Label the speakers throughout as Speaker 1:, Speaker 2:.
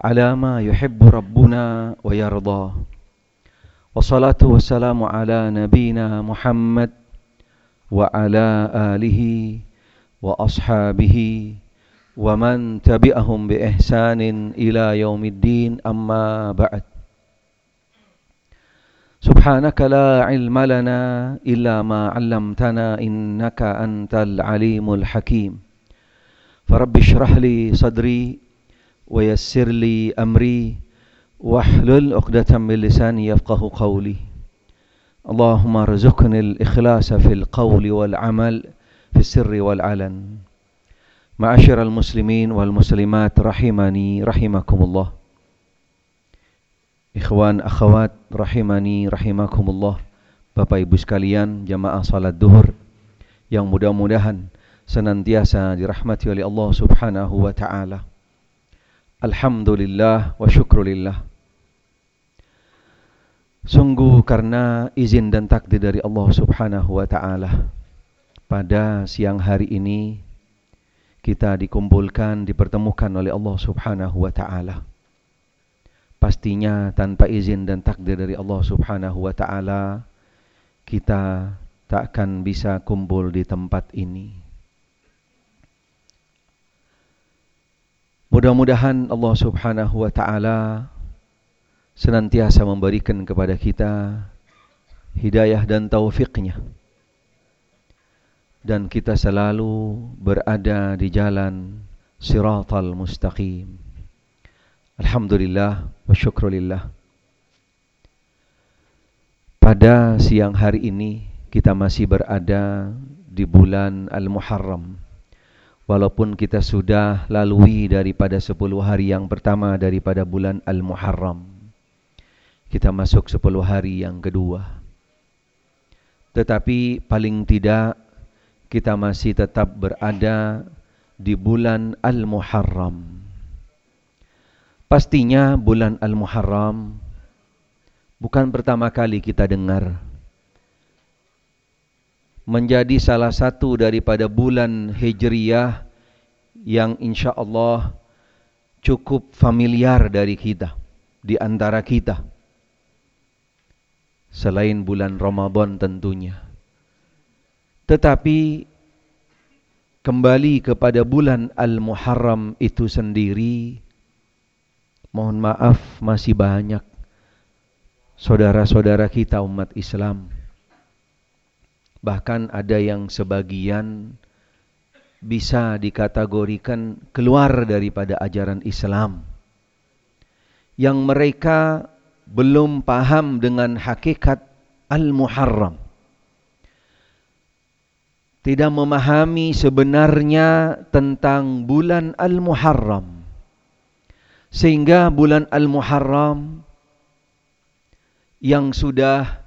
Speaker 1: على ما يحب ربنا ويرضى. والصلاة والسلام على نبينا محمد وعلى آله وأصحابه ومن تبعهم بإحسان إلى يوم الدين. أما بعد. سبحانك لا علم لنا إلا ما علمتنا إنك أنت العليم الحكيم. فرب اشرح لي صدري ويسر لي أمري واحلل عقدة من لساني يفقه قولي اللهم ارزقني الإخلاص في القول والعمل في السر والعلن معاشر المسلمين والمسلمات رحمني رحمكم الله Ikhwan akhwat rahimani rahimakumullah Bapak Ibu sekalian jamaah salat duhur yang mudah-mudahan senantiasa dirahmati oleh Allah Subhanahu wa taala. Alhamdulillah wa syukrulillah. Sungguh karena izin dan takdir dari Allah Subhanahu wa taala pada siang hari ini kita dikumpulkan dipertemukan oleh Allah Subhanahu wa taala pastinya tanpa izin dan takdir dari Allah Subhanahu wa taala kita tak akan bisa kumpul di tempat ini. Mudah-mudahan Allah Subhanahu wa taala senantiasa memberikan kepada kita hidayah dan taufiknya dan kita selalu berada di jalan siratal mustaqim. Alhamdulillah wa syukrulillah. Pada siang hari ini kita masih berada di bulan Al-Muharram. Walaupun kita sudah lalui daripada 10 hari yang pertama daripada bulan Al-Muharram. Kita masuk 10 hari yang kedua. Tetapi paling tidak kita masih tetap berada di bulan Al-Muharram. Pastinya bulan Al-Muharram bukan pertama kali kita dengar. Menjadi salah satu daripada bulan Hijriyah yang insya Allah cukup familiar dari kita, di antara kita. Selain bulan Ramadan tentunya. Tetapi kembali kepada bulan Al-Muharram itu sendiri, Mohon maaf masih banyak saudara-saudara kita umat Islam. Bahkan ada yang sebagian bisa dikategorikan keluar daripada ajaran Islam. Yang mereka belum paham dengan hakikat Al-Muharram. Tidak memahami sebenarnya tentang bulan Al-Muharram sehingga bulan Al-Muharram yang sudah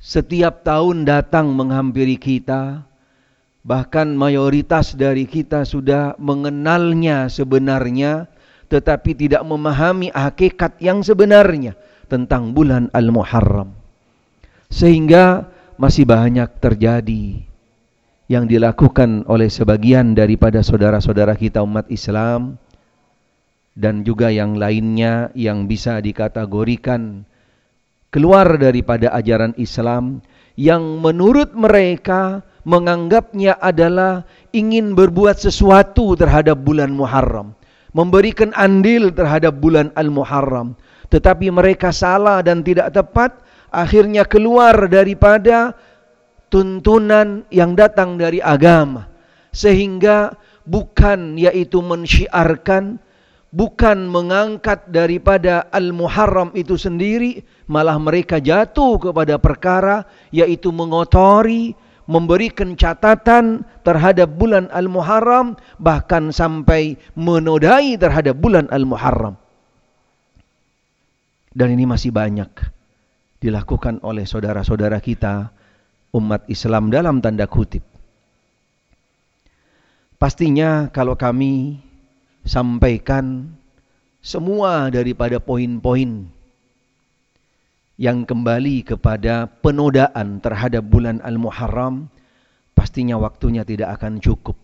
Speaker 1: setiap tahun datang menghampiri kita, bahkan mayoritas dari kita sudah mengenalnya sebenarnya, tetapi tidak memahami hakikat yang sebenarnya tentang bulan Al-Muharram. Sehingga masih banyak terjadi yang dilakukan oleh sebagian daripada saudara-saudara kita umat Islam dan juga yang lainnya yang bisa dikategorikan keluar daripada ajaran Islam yang menurut mereka menganggapnya adalah ingin berbuat sesuatu terhadap bulan Muharram, memberikan andil terhadap bulan Al-Muharram. Tetapi mereka salah dan tidak tepat, akhirnya keluar daripada tuntunan yang datang dari agama. Sehingga bukan yaitu mensyiarkan bukan mengangkat daripada Al-Muharram itu sendiri, malah mereka jatuh kepada perkara yaitu mengotori, memberikan catatan terhadap bulan Al-Muharram, bahkan sampai menodai terhadap bulan Al-Muharram. Dan ini masih banyak dilakukan oleh saudara-saudara kita umat Islam dalam tanda kutip. Pastinya kalau kami sampaikan semua daripada poin-poin yang kembali kepada penodaan terhadap bulan Al-Muharram, pastinya waktunya tidak akan cukup.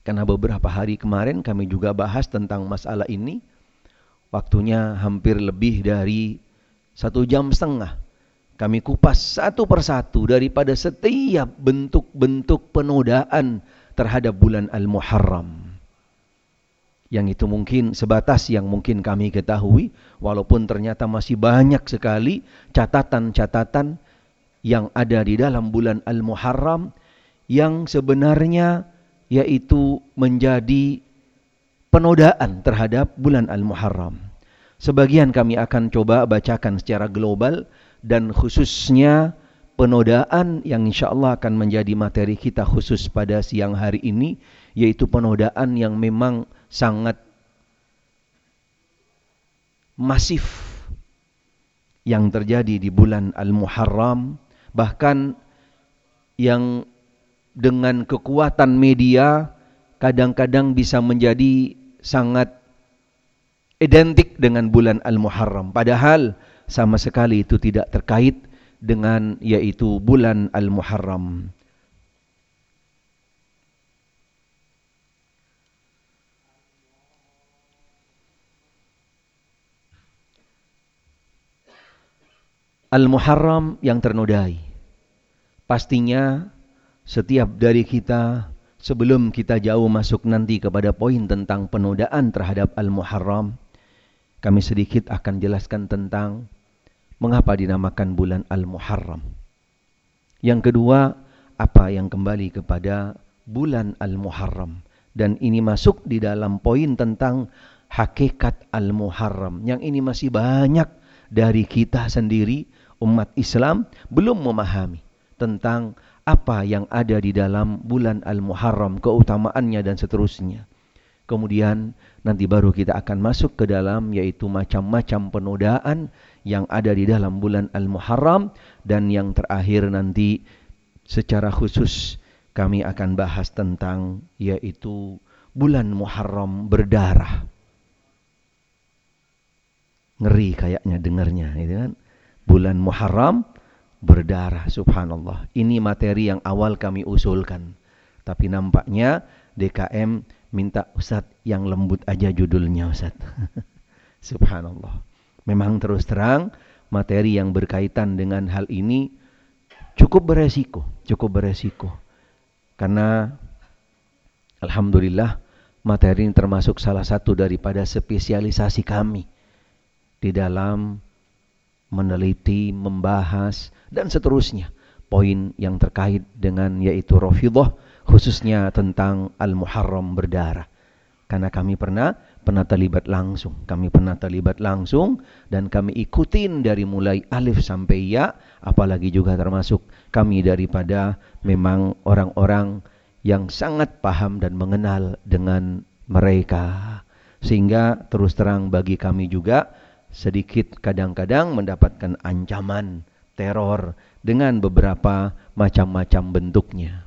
Speaker 1: Karena beberapa hari kemarin kami juga bahas tentang masalah ini. Waktunya hampir lebih dari satu jam setengah. Kami kupas satu persatu daripada setiap bentuk-bentuk penodaan terhadap bulan Al-Muharram. Yang itu mungkin sebatas yang mungkin kami ketahui. Walaupun ternyata masih banyak sekali catatan-catatan yang ada di dalam bulan Al-Muharram. Yang sebenarnya yaitu menjadi penodaan terhadap bulan Al-Muharram. Sebagian kami akan coba bacakan secara global dan khususnya penodaan yang insya Allah akan menjadi materi kita khusus pada siang hari ini yaitu penodaan yang memang sangat masif yang terjadi di bulan Al-Muharram bahkan yang dengan kekuatan media kadang-kadang bisa menjadi sangat identik dengan bulan Al-Muharram. Padahal sama sekali itu tidak terkait dengan yaitu bulan Al-Muharram. Al-Muharram yang ternodai. Pastinya setiap dari kita sebelum kita jauh masuk nanti kepada poin tentang penodaan terhadap Al-Muharram, kami sedikit akan jelaskan tentang mengapa dinamakan bulan Al-Muharram. Yang kedua, apa yang kembali kepada bulan Al-Muharram. Dan ini masuk di dalam poin tentang hakikat Al-Muharram. Yang ini masih banyak dari kita sendiri, umat Islam, belum memahami tentang apa yang ada di dalam bulan Al-Muharram, keutamaannya dan seterusnya. Kemudian nanti baru kita akan masuk ke dalam yaitu macam-macam penodaan yang ada di dalam bulan Al-Muharram dan yang terakhir nanti secara khusus kami akan bahas tentang yaitu bulan Muharram berdarah. Ngeri kayaknya dengarnya, itu kan. Bulan Muharram berdarah subhanallah. Ini materi yang awal kami usulkan. Tapi nampaknya DKM minta Ustadz yang lembut aja judulnya Ustadz. subhanallah. Memang terus terang materi yang berkaitan dengan hal ini cukup beresiko, cukup beresiko. Karena Alhamdulillah materi ini termasuk salah satu daripada spesialisasi kami di dalam meneliti, membahas, dan seterusnya. Poin yang terkait dengan yaitu Rafidah, khususnya tentang Al-Muharram berdarah. Karena kami pernah pernah terlibat langsung. Kami pernah terlibat langsung dan kami ikutin dari mulai alif sampai ya, apalagi juga termasuk kami daripada memang orang-orang yang sangat paham dan mengenal dengan mereka. Sehingga terus terang bagi kami juga sedikit kadang-kadang mendapatkan ancaman teror dengan beberapa macam-macam bentuknya.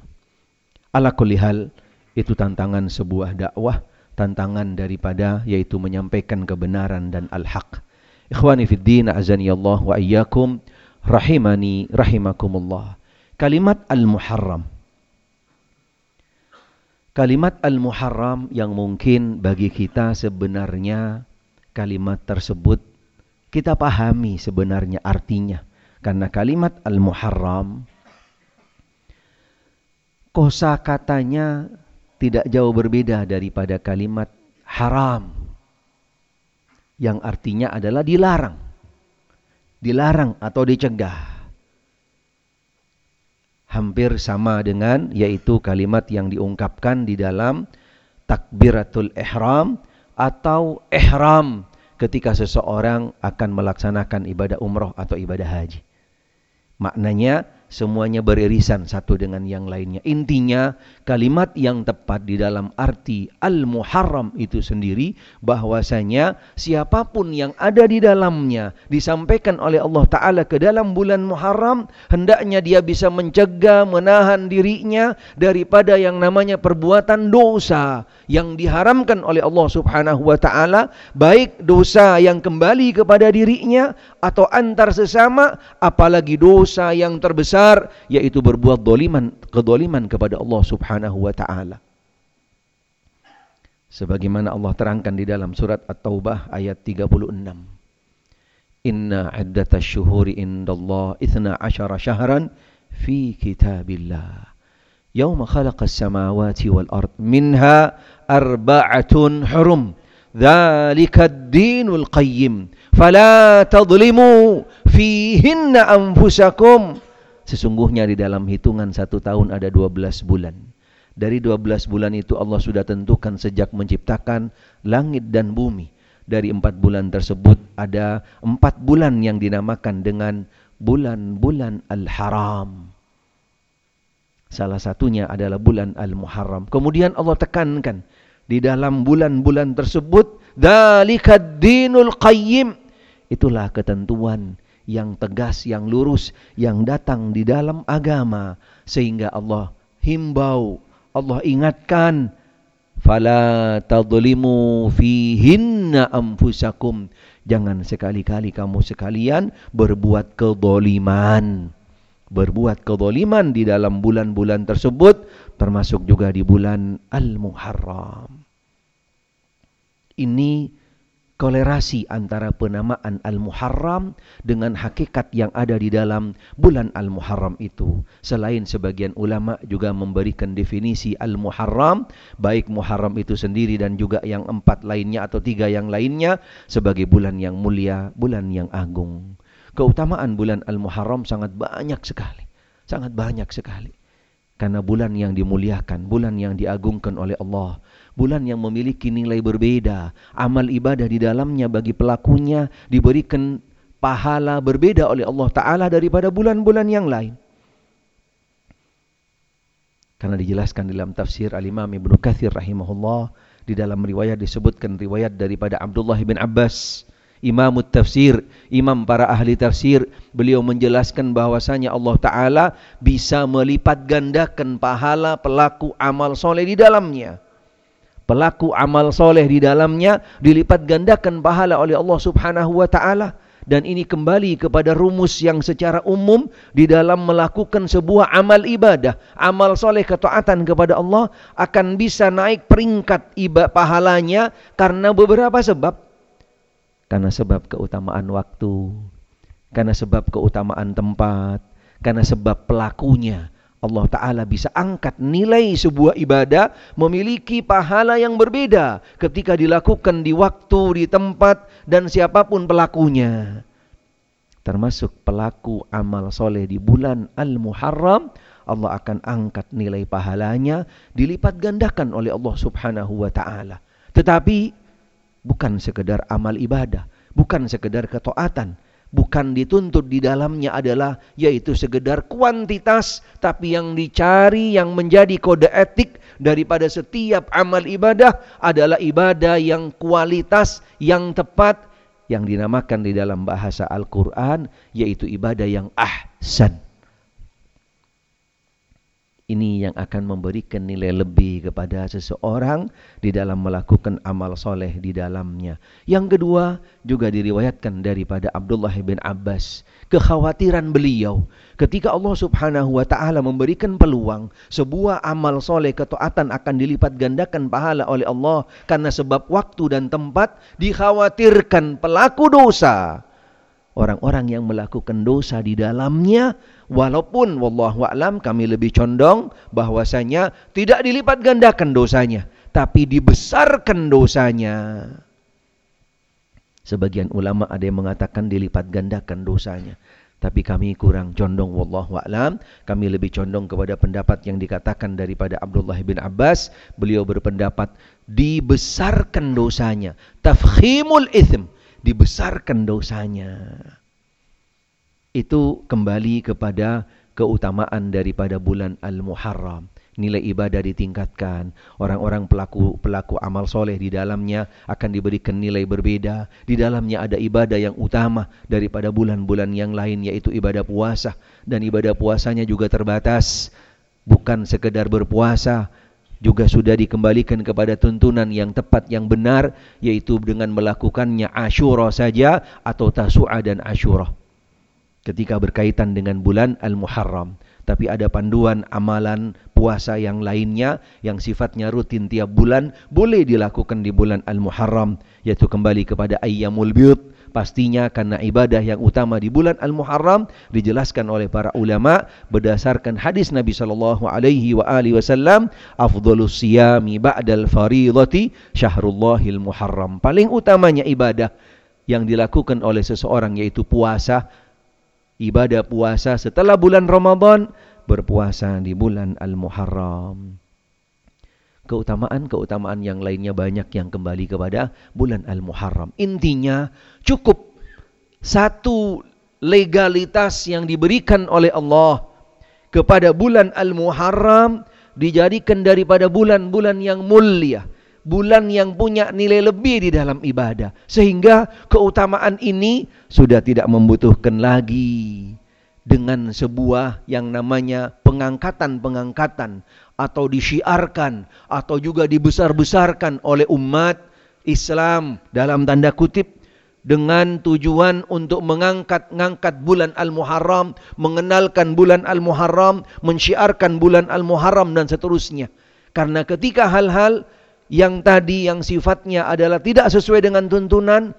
Speaker 1: Ala kulihal itu tantangan sebuah dakwah, tantangan daripada yaitu menyampaikan kebenaran dan al-haq. Ikhwani fid din azani Allah wa iyyakum rahimani rahimakumullah. Kalimat al-muharram Kalimat al-muharram yang mungkin bagi kita sebenarnya kalimat tersebut kita pahami sebenarnya artinya. Karena kalimat al-muharram kosa katanya tidak jauh berbeda daripada kalimat haram yang artinya adalah dilarang. Dilarang atau dicegah. Hampir sama dengan yaitu kalimat yang diungkapkan di dalam takbiratul ihram atau ihram ketika seseorang akan melaksanakan ibadah umroh atau ibadah haji. Maknanya semuanya beririsan satu dengan yang lainnya. Intinya kalimat yang tepat di dalam arti al-muharram itu sendiri bahwasanya siapa pun yang ada di dalamnya disampaikan oleh Allah taala ke dalam bulan Muharram hendaknya dia bisa mencegah menahan dirinya daripada yang namanya perbuatan dosa yang diharamkan oleh Allah Subhanahu wa taala baik dosa yang kembali kepada dirinya atau antar sesama apalagi dosa yang terbesar besar yaitu berbuat doliman kedoliman kepada Allah Subhanahu wa taala. sebagaimana Allah terangkan di dalam surat At-Taubah ayat 36 Inna iddatash syuhuri indallah ithna asyara syahran fi kitabillah. Yawma khalaqas samawati wal ard minha arba'atun hurum. Dhalika ad-dinul qayyim. Fala tadlimu fihinna anfusakum. Sesungguhnya di dalam hitungan satu tahun ada 12 bulan dari 12 bulan itu Allah sudah tentukan sejak menciptakan langit dan bumi. Dari empat bulan tersebut ada empat bulan yang dinamakan dengan bulan-bulan al-haram. Salah satunya adalah bulan al-muharram. Kemudian Allah tekankan di dalam bulan-bulan tersebut dalikad dinul qayyim. Itulah ketentuan yang tegas, yang lurus, yang datang di dalam agama. Sehingga Allah himbau Allah ingatkan fala tadlimu fihinna anfusakum. Jangan sekali-kali kamu sekalian berbuat kedoliman berbuat kedoliman di dalam bulan-bulan tersebut termasuk juga di bulan Al-Muharram. Ini kolerasi antara penamaan Al-Muharram dengan hakikat yang ada di dalam bulan Al-Muharram itu. Selain sebagian ulama juga memberikan definisi Al-Muharram, baik Muharram itu sendiri dan juga yang empat lainnya atau tiga yang lainnya sebagai bulan yang mulia, bulan yang agung. Keutamaan bulan Al-Muharram sangat banyak sekali. Sangat banyak sekali. Karena bulan yang dimuliakan, bulan yang diagungkan oleh Allah bulan yang memiliki nilai berbeda, amal ibadah di dalamnya bagi pelakunya diberikan pahala berbeda oleh Allah Ta'ala daripada bulan-bulan yang lain. Karena dijelaskan dalam tafsir Al-Imam Ibn Kathir rahimahullah, di dalam riwayat disebutkan riwayat daripada Abdullah bin Abbas, Imam tafsir, imam para ahli tafsir, beliau menjelaskan bahwasanya Allah Ta'ala bisa melipat gandakan pahala pelaku amal soleh di dalamnya pelaku amal soleh di dalamnya dilipat gandakan pahala oleh Allah subhanahu wa ta'ala. Dan ini kembali kepada rumus yang secara umum di dalam melakukan sebuah amal ibadah. Amal soleh ketaatan kepada Allah akan bisa naik peringkat ibadah pahalanya karena beberapa sebab. Karena sebab keutamaan waktu. Karena sebab keutamaan tempat. Karena sebab pelakunya Allah Ta'ala bisa angkat nilai sebuah ibadah memiliki pahala yang berbeda ketika dilakukan di waktu, di tempat, dan siapa pun pelakunya. Termasuk pelaku amal soleh di bulan Al-Muharram, Allah akan angkat nilai pahalanya dilipat gandakan oleh Allah Subhanahu wa taala. Tetapi bukan sekedar amal ibadah, bukan sekedar ketaatan, bukan dituntut di dalamnya adalah yaitu sekedar kuantitas tapi yang dicari yang menjadi kode etik daripada setiap amal ibadah adalah ibadah yang kualitas yang tepat yang dinamakan di dalam bahasa Al-Qur'an yaitu ibadah yang ahsan ini yang akan memberikan nilai lebih kepada seseorang di dalam melakukan amal soleh di dalamnya. Yang kedua juga diriwayatkan daripada Abdullah bin Abbas. Kekhawatiran beliau ketika Allah subhanahu wa ta'ala memberikan peluang sebuah amal soleh ketaatan akan dilipat gandakan pahala oleh Allah karena sebab waktu dan tempat dikhawatirkan pelaku dosa orang-orang yang melakukan dosa di dalamnya walaupun wallahu alam kami lebih condong bahwasanya tidak dilipat gandakan dosanya tapi dibesarkan dosanya. Sebagian ulama ada yang mengatakan dilipat gandakan dosanya tapi kami kurang condong wallahu alam. Kami lebih condong kepada pendapat yang dikatakan daripada Abdullah bin Abbas. Beliau berpendapat dibesarkan dosanya. Tafkhimul ithim dibesarkan dosanya. Itu kembali kepada keutamaan daripada bulan Al-Muharram. Nilai ibadah ditingkatkan. Orang-orang pelaku pelaku amal soleh di dalamnya akan diberikan nilai berbeda. Di dalamnya ada ibadah yang utama daripada bulan-bulan yang lain yaitu ibadah puasa. Dan ibadah puasanya juga terbatas. Bukan sekedar berpuasa, juga sudah dikembalikan kepada tuntunan yang tepat yang benar yaitu dengan melakukannya Asyura saja atau Tasu'a dan Asyura ketika berkaitan dengan bulan Al-Muharram. Tapi ada panduan amalan puasa yang lainnya yang sifatnya rutin tiap bulan boleh dilakukan di bulan Al-Muharram yaitu kembali kepada ayyamul bid pastinya karena ibadah yang utama di bulan Al-Muharram dijelaskan oleh para ulama berdasarkan hadis Nabi sallallahu alaihi wa alihi wasallam afdhalus siyami ba'dal fardhati syahrullahil muharram paling utamanya ibadah yang dilakukan oleh seseorang yaitu puasa ibadah puasa setelah bulan Ramadan berpuasa di bulan Al-Muharram. Keutamaan-keutamaan yang lainnya banyak yang kembali kepada bulan Al-Muharram. Intinya cukup satu legalitas yang diberikan oleh Allah kepada bulan Al-Muharram dijadikan daripada bulan-bulan yang mulia bulan yang punya nilai lebih di dalam ibadah. Sehingga keutamaan ini sudah tidak membutuhkan lagi dengan sebuah yang namanya pengangkatan-pengangkatan atau disiarkan atau juga dibesar-besarkan oleh umat Islam dalam tanda kutip dengan tujuan untuk mengangkat-ngangkat bulan Al-Muharram, mengenalkan bulan Al-Muharram, mensyiarkan bulan Al-Muharram dan seterusnya. Karena ketika hal-hal yang tadi yang sifatnya adalah tidak sesuai dengan tuntunan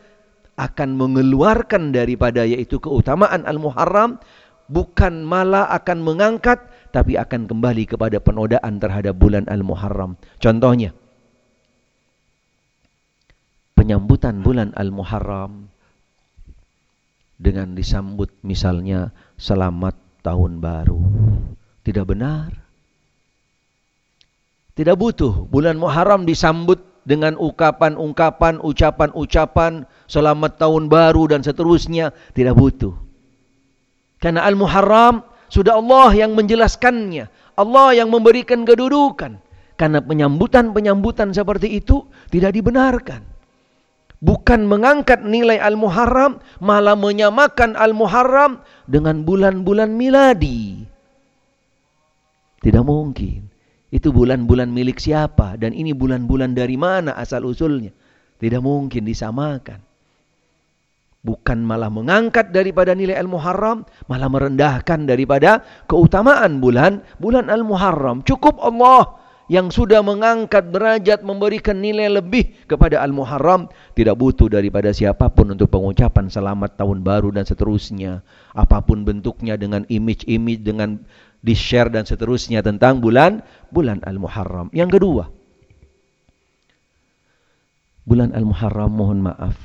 Speaker 1: akan mengeluarkan daripada yaitu keutamaan al-muharram bukan malah akan mengangkat tapi akan kembali kepada penodaan terhadap bulan al-muharram. Contohnya penyambutan bulan al-muharram dengan disambut misalnya selamat tahun baru. Tidak benar tidak butuh bulan Muharram disambut dengan ungkapan-ungkapan, ucapan-ucapan selamat tahun baru dan seterusnya. Tidak butuh. Karena Al-Muharram sudah Allah yang menjelaskannya. Allah yang memberikan kedudukan. Karena penyambutan-penyambutan seperti itu tidak dibenarkan. Bukan mengangkat nilai Al-Muharram, malah menyamakan Al-Muharram dengan bulan-bulan miladi. Tidak mungkin. Itu bulan-bulan milik siapa dan ini bulan-bulan dari mana asal usulnya. Tidak mungkin disamakan. Bukan malah mengangkat daripada nilai Al-Muharram, malah merendahkan daripada keutamaan bulan bulan Al-Muharram. Cukup Allah yang sudah mengangkat derajat memberikan nilai lebih kepada Al-Muharram tidak butuh daripada siapa pun untuk pengucapan selamat tahun baru dan seterusnya apa pun bentuknya dengan image-image dengan di-share dan seterusnya tentang bulan bulan Al-Muharram. Yang kedua, bulan Al-Muharram mohon maaf,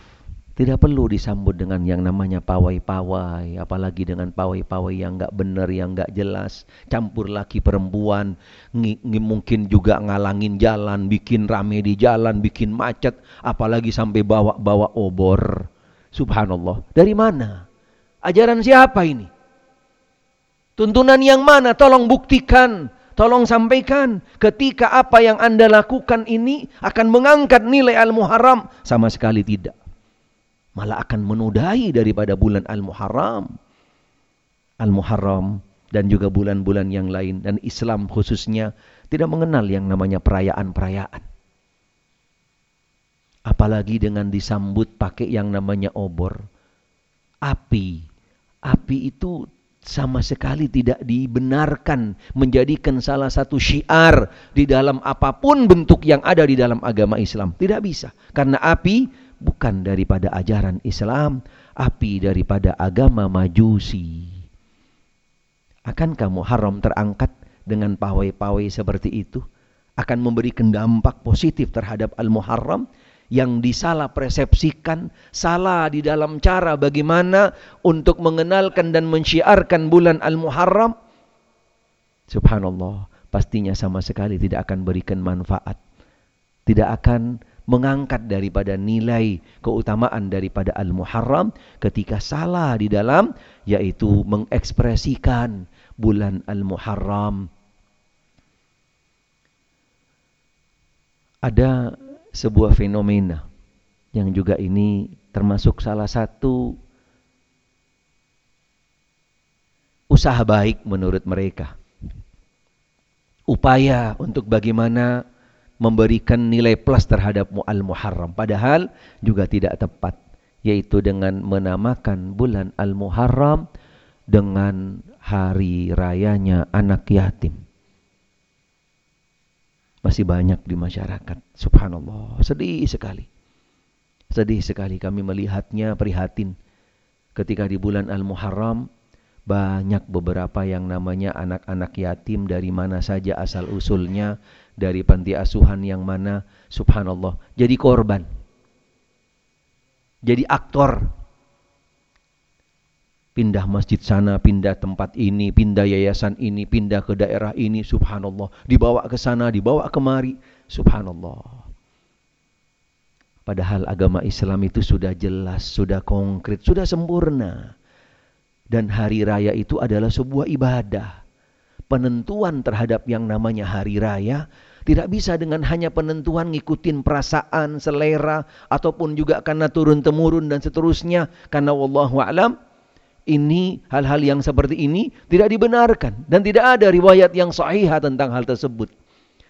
Speaker 1: tidak perlu disambut dengan yang namanya pawai-pawai, apalagi dengan pawai-pawai yang enggak benar, yang enggak jelas, campur laki perempuan, mungkin juga ngalangin jalan, bikin rame di jalan, bikin macet, apalagi sampai bawa-bawa obor. Subhanallah. Dari mana? Ajaran siapa ini? Tuntunan yang mana? Tolong buktikan. Tolong sampaikan. Ketika apa yang anda lakukan ini akan mengangkat nilai Al-Muharram. Sama sekali tidak. Malah akan menudai daripada bulan Al-Muharram. Al-Muharram dan juga bulan-bulan yang lain. Dan Islam khususnya tidak mengenal yang namanya perayaan-perayaan. Apalagi dengan disambut pakai yang namanya obor. Api. Api itu sama sekali tidak dibenarkan menjadikan salah satu syiar di dalam apa pun bentuk yang ada di dalam agama Islam. Tidak bisa. Karena api bukan daripada ajaran Islam, api daripada agama Majusi. Akan kamu haram terangkat dengan pawai-pawai seperti itu? Akan memberikan dampak positif terhadap Al-Muharram? Yang disalah persepsikan, salah di dalam cara bagaimana untuk mengenalkan dan mensyiarkan bulan Al-Muharram. Subhanallah, pastinya sama sekali tidak akan berikan manfaat. Tidak akan mengangkat daripada nilai keutamaan daripada Al-Muharram ketika salah di dalam yaitu mengekspresikan bulan Al-Muharram. Ada sebuah fenomena yang juga ini termasuk salah satu usaha baik menurut mereka. Upaya untuk bagaimana memberikan nilai plus terhadap Al-Muharram. Padahal juga tidak tepat. Yaitu dengan menamakan bulan Al-Muharram dengan hari rayanya anak yatim. Masih banyak di masyarakat. Subhanallah, sedih sekali. Sedih sekali kami melihatnya prihatin. Ketika di bulan Al-Muharram banyak beberapa yang namanya anak-anak yatim dari mana saja asal usulnya dari panti asuhan yang mana subhanallah jadi korban jadi aktor pindah masjid sana pindah tempat ini pindah yayasan ini pindah ke daerah ini subhanallah dibawa ke sana dibawa kemari subhanallah padahal agama Islam itu sudah jelas sudah konkret sudah sempurna dan hari raya itu adalah sebuah ibadah. Penentuan terhadap yang namanya hari raya tidak bisa dengan hanya penentuan ngikutin perasaan, selera, ataupun juga karena turun-temurun dan seterusnya. Karena wallahu alam ini hal-hal yang seperti ini tidak dibenarkan dan tidak ada riwayat yang sahih tentang hal tersebut.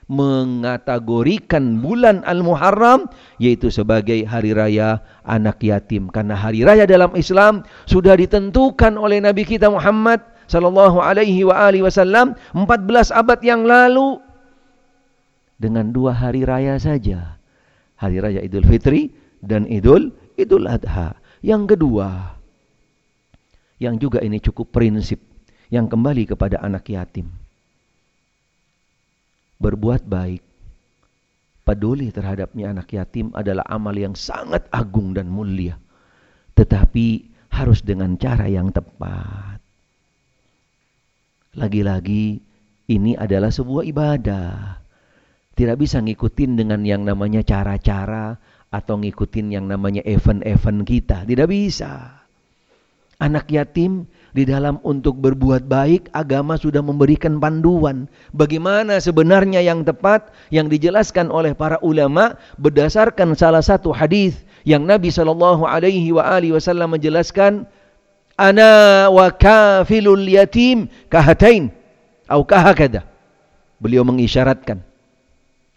Speaker 1: Mengategorikan bulan Al-Muharram yaitu sebagai hari raya anak yatim. Karena hari raya dalam Islam sudah ditentukan oleh Nabi kita Muhammad sallallahu alaihi wa alihi wasallam 14 abad yang lalu. Dengan dua hari raya saja. Hari raya Idul Fitri dan Idul Idul Adha. Yang kedua yang juga ini cukup prinsip yang kembali kepada anak yatim berbuat baik, peduli terhadapnya anak yatim adalah amal yang sangat agung dan mulia. Tetapi harus dengan cara yang tepat. Lagi-lagi ini adalah sebuah ibadah. Tidak bisa ngikutin dengan yang namanya cara-cara atau ngikutin yang namanya event-event kita. Tidak bisa. Anak yatim di dalam untuk berbuat baik, agama sudah memberikan panduan. Bagaimana sebenarnya yang tepat yang dijelaskan oleh para ulama berdasarkan salah satu hadis yang Nabi Shallallahu Alaihi Wasallam menjelaskan, "Ana wa kafilul yatim kahatain atau kahakada." Beliau mengisyaratkan,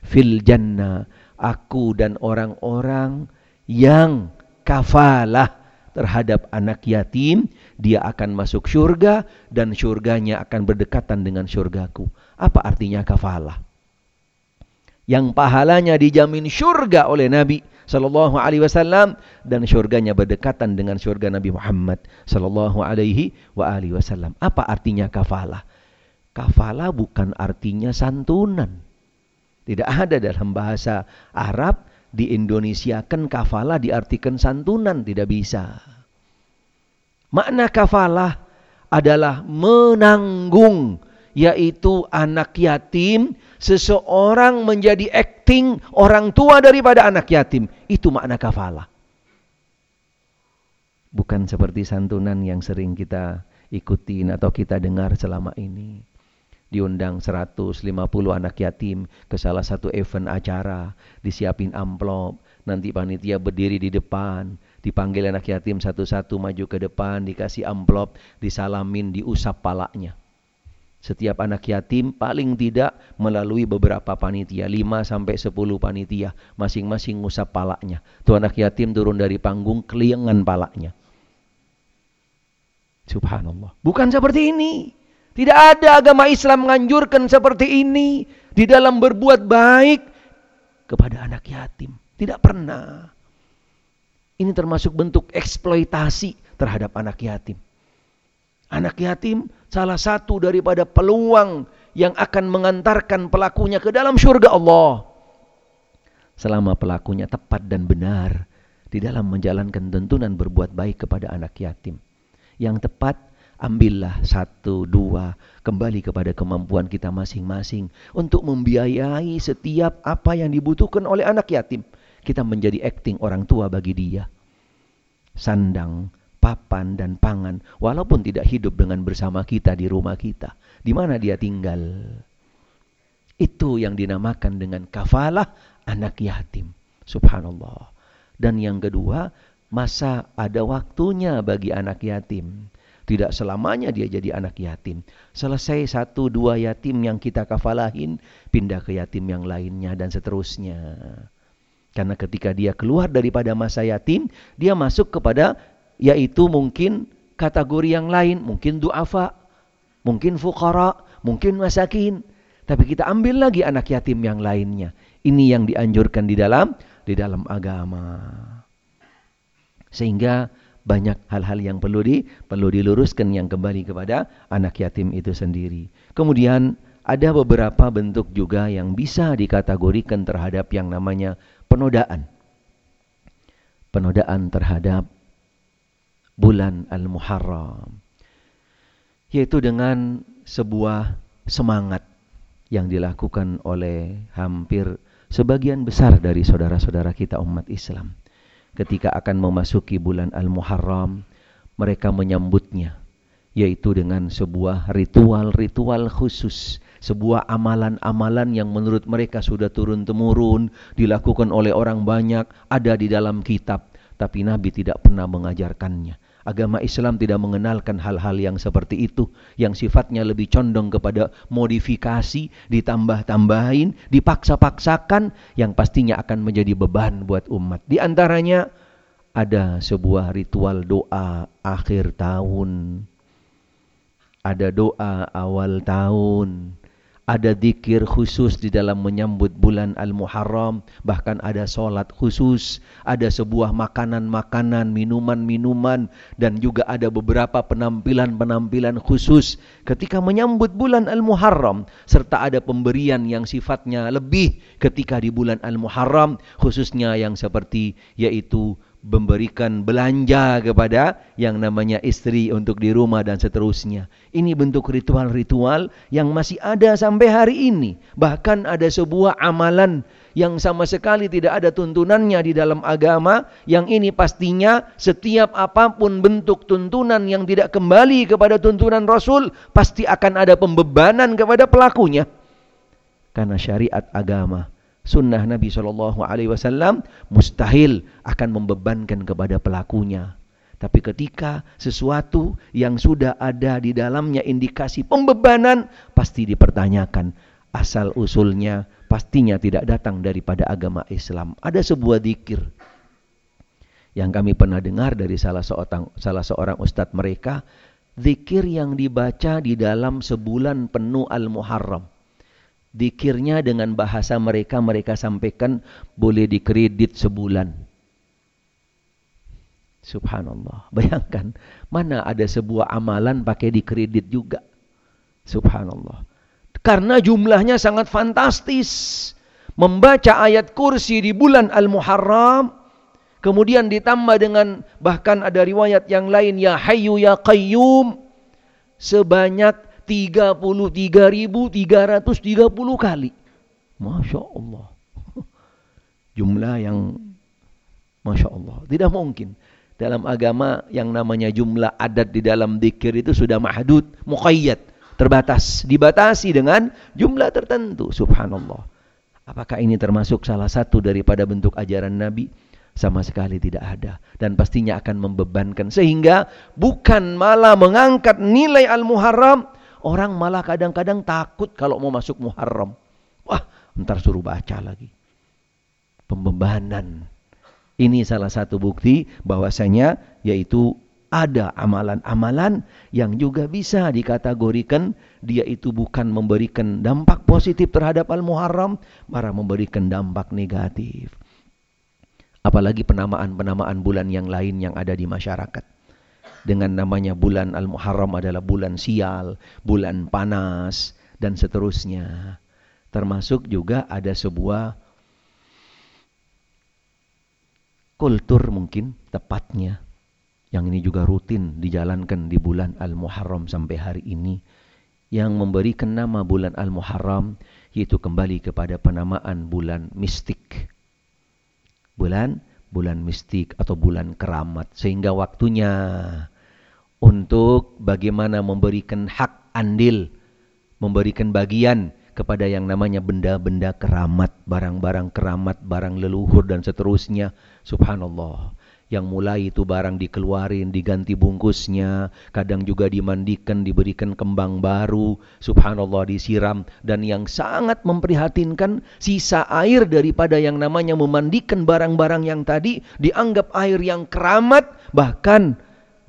Speaker 1: "Fil jannah, aku dan orang-orang yang kafalah terhadap anak yatim, dia akan masuk surga dan surganya akan berdekatan dengan surgaku. Apa artinya kafalah? Yang pahalanya dijamin surga oleh Nabi sallallahu alaihi wasallam dan surganya berdekatan dengan surga Nabi Muhammad sallallahu alaihi wa alihi wasallam. Apa artinya kafalah? Kafalah bukan artinya santunan. Tidak ada dalam bahasa Arab di Indonesia kan kafalah diartikan santunan tidak bisa. Makna kafalah adalah menanggung yaitu anak yatim seseorang menjadi acting orang tua daripada anak yatim. Itu makna kafalah. Bukan seperti santunan yang sering kita ikutin atau kita dengar selama ini diundang 150 anak yatim ke salah satu event acara, disiapin amplop, nanti panitia berdiri di depan, dipanggil anak yatim satu-satu maju ke depan, dikasih amplop, disalamin, diusap palanya. Setiap anak yatim paling tidak melalui beberapa panitia, 5 sampai 10 panitia, masing-masing ngusap palanya. Tuh anak yatim turun dari panggung, keliengan palanya. Subhanallah. Bukan seperti ini. Tidak ada agama Islam menganjurkan seperti ini di dalam berbuat baik kepada anak yatim. Tidak pernah. Ini termasuk bentuk eksploitasi terhadap anak yatim. Anak yatim salah satu daripada peluang yang akan mengantarkan pelakunya ke dalam surga Allah. Selama pelakunya tepat dan benar di dalam menjalankan tuntunan berbuat baik kepada anak yatim. Yang tepat ambillah satu dua. Kembali kepada kemampuan kita masing-masing untuk membiayai setiap apa yang dibutuhkan oleh anak yatim. Kita menjadi acting orang tua bagi dia. Sandang papan dan pangan walaupun tidak hidup dengan bersama kita di rumah kita di mana dia tinggal. Itu yang dinamakan dengan kafalah anak yatim. Subhanallah. Dan yang kedua masa ada waktunya bagi anak yatim tidak selamanya dia jadi anak yatim. Selesai satu dua yatim yang kita kafalahin, pindah ke yatim yang lainnya dan seterusnya. Karena ketika dia keluar daripada masa yatim, dia masuk kepada yaitu mungkin kategori yang lain, mungkin duafa, mungkin fukara, mungkin masakin. Tapi kita ambil lagi anak yatim yang lainnya. Ini yang dianjurkan di dalam di dalam agama. Sehingga banyak hal-hal yang perlu di perlu diluruskan yang kembali kepada anak yatim itu sendiri. Kemudian ada beberapa bentuk juga yang bisa dikategorikan terhadap yang namanya penodaan. Penodaan terhadap bulan Al-Muharram. Yaitu dengan sebuah semangat yang dilakukan oleh hampir sebagian besar dari saudara-saudara kita umat Islam. Ketika akan memasuki bulan Al-Muharram, mereka menyambutnya yaitu dengan sebuah ritual-ritual khusus, sebuah amalan-amalan yang menurut mereka sudah turun-temurun, dilakukan oleh orang banyak, ada di dalam kitab, tapi Nabi tidak pernah mengajarkannya. Agama Islam tidak mengenalkan hal-hal yang seperti itu, yang sifatnya lebih condong kepada modifikasi, ditambah-tambahin, dipaksa-paksakan, yang pastinya akan menjadi beban buat umat. Di antaranya ada sebuah ritual doa akhir tahun, ada doa awal tahun, ada zikir khusus di dalam menyambut bulan Al-Muharram, bahkan ada solat khusus, ada sebuah makanan-makanan, minuman-minuman, dan juga ada beberapa penampilan-penampilan khusus. Ketika menyambut bulan Al-Muharram, serta ada pemberian yang sifatnya lebih ketika di bulan Al-Muharram, khususnya yang seperti yaitu memberikan belanja kepada yang namanya istri untuk di rumah dan seterusnya. Ini bentuk ritual-ritual yang masih ada sampai hari ini. Bahkan ada sebuah amalan yang sama sekali tidak ada tuntunannya di dalam agama. Yang ini pastinya setiap apa pun bentuk tuntunan yang tidak kembali kepada tuntunan Rasul, pasti akan ada pembebanan kepada pelakunya. Karena syariat agama sunnah Nabi Shallallahu Alaihi Wasallam mustahil akan membebankan kepada pelakunya. Tapi ketika sesuatu yang sudah ada di dalamnya indikasi pembebanan, pasti dipertanyakan. Asal usulnya pastinya tidak datang daripada agama Islam. Ada sebuah dikir yang kami pernah dengar dari salah seorang, salah seorang ustadz mereka. Zikir yang dibaca di dalam sebulan penuh Al-Muharram. Dikirnya dengan bahasa mereka, mereka sampaikan boleh dikredit sebulan. Subhanallah. Bayangkan, mana ada sebuah amalan pakai dikredit juga. Subhanallah. Karena jumlahnya sangat fantastis. Membaca ayat kursi di bulan Al-Muharram. Kemudian ditambah dengan bahkan ada riwayat yang lain. Ya Hayyu Ya Qayyum. Sebanyak 33.330 kali. Masya Allah. Jumlah yang Masya Allah. Tidak mungkin. Dalam agama yang namanya jumlah adat di dalam dikir itu sudah mahdud, muqayyad, terbatas. Dibatasi dengan jumlah tertentu. Subhanallah. Apakah ini termasuk salah satu daripada bentuk ajaran Nabi? Sama sekali tidak ada. Dan pastinya akan membebankan. Sehingga bukan malah mengangkat nilai al-muharram Orang malah kadang-kadang takut kalau mau masuk Muharram. Wah, ntar suruh baca lagi. Pembebanan. Ini salah satu bukti bahwasanya yaitu ada amalan-amalan yang juga bisa dikategorikan dia itu bukan memberikan dampak positif terhadap Al-Muharram, malah memberikan dampak negatif. Apalagi penamaan-penamaan bulan yang lain yang ada di masyarakat dengan namanya bulan Al-Muharram adalah bulan sial, bulan panas, dan seterusnya. Termasuk juga ada sebuah kultur mungkin tepatnya yang ini juga rutin dijalankan di bulan Al-Muharram sampai hari ini yang memberikan nama bulan Al-Muharram yaitu kembali kepada penamaan bulan mistik. Bulan bulan mistik atau bulan keramat sehingga waktunya untuk bagaimana memberikan hak andil memberikan bagian kepada yang namanya benda-benda keramat barang-barang keramat barang leluhur dan seterusnya. Subhanallah yang mulai itu barang dikeluarin, diganti bungkusnya, kadang juga dimandikan, diberikan kembang baru, subhanallah disiram, dan yang sangat memprihatinkan sisa air daripada yang namanya memandikan barang-barang yang tadi dianggap air yang keramat, bahkan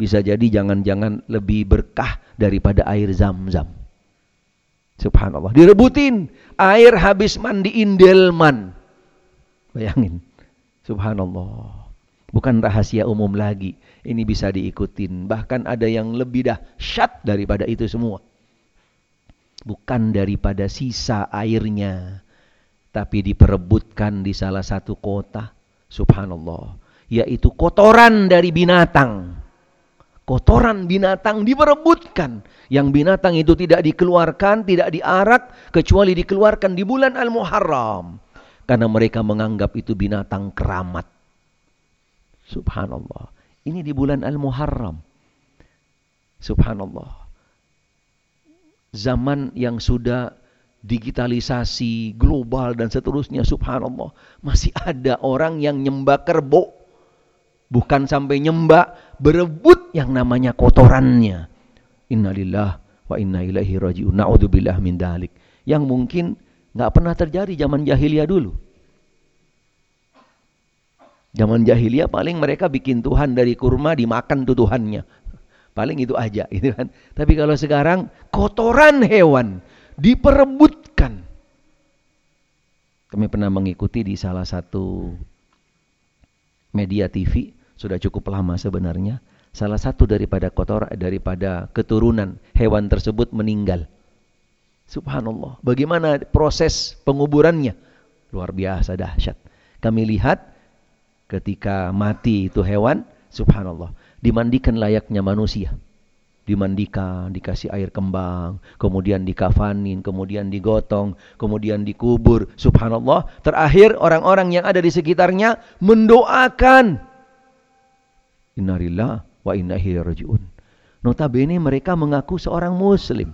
Speaker 1: bisa jadi jangan-jangan lebih berkah daripada air zam-zam. Subhanallah. Direbutin. Air habis mandiin delman. Bayangin. Subhanallah. Bukan rahasia umum lagi. Ini bisa diikutin. Bahkan ada yang lebih dahsyat daripada itu semua. Bukan daripada sisa airnya. Tapi diperebutkan di salah satu kota. Subhanallah. Yaitu kotoran dari binatang. Kotoran binatang diperebutkan. Yang binatang itu tidak dikeluarkan, tidak diarak. Kecuali dikeluarkan di bulan Al-Muharram. Karena mereka menganggap itu binatang keramat. Subhanallah. Ini di bulan Al-Muharram. Subhanallah. Zaman yang sudah digitalisasi, global dan seterusnya. Subhanallah. Masih ada orang yang nyembah kerbau. Bukan sampai nyembah, berebut yang namanya kotorannya. Innalillah wa inna ilaihi raji'un. Na'udzubillah min dalik. Yang mungkin nggak pernah terjadi zaman jahiliyah dulu. Zaman jahiliyah paling mereka bikin Tuhan dari kurma dimakan tuh Tuhannya. Paling itu aja gitu kan. Tapi kalau sekarang kotoran hewan diperebutkan. Kami pernah mengikuti di salah satu media TV, sudah cukup lama sebenarnya. Salah satu daripada kotor daripada keturunan hewan tersebut meninggal. Subhanallah. Bagaimana proses penguburannya? Luar biasa dahsyat. Kami lihat ketika mati itu hewan, subhanallah, dimandikan layaknya manusia. Dimandikan, dikasih air kembang, kemudian dikafanin, kemudian digotong, kemudian dikubur. Subhanallah, terakhir orang-orang yang ada di sekitarnya mendoakan. Innalillah wa inna ilaihi rajiun. Notabene mereka mengaku seorang muslim.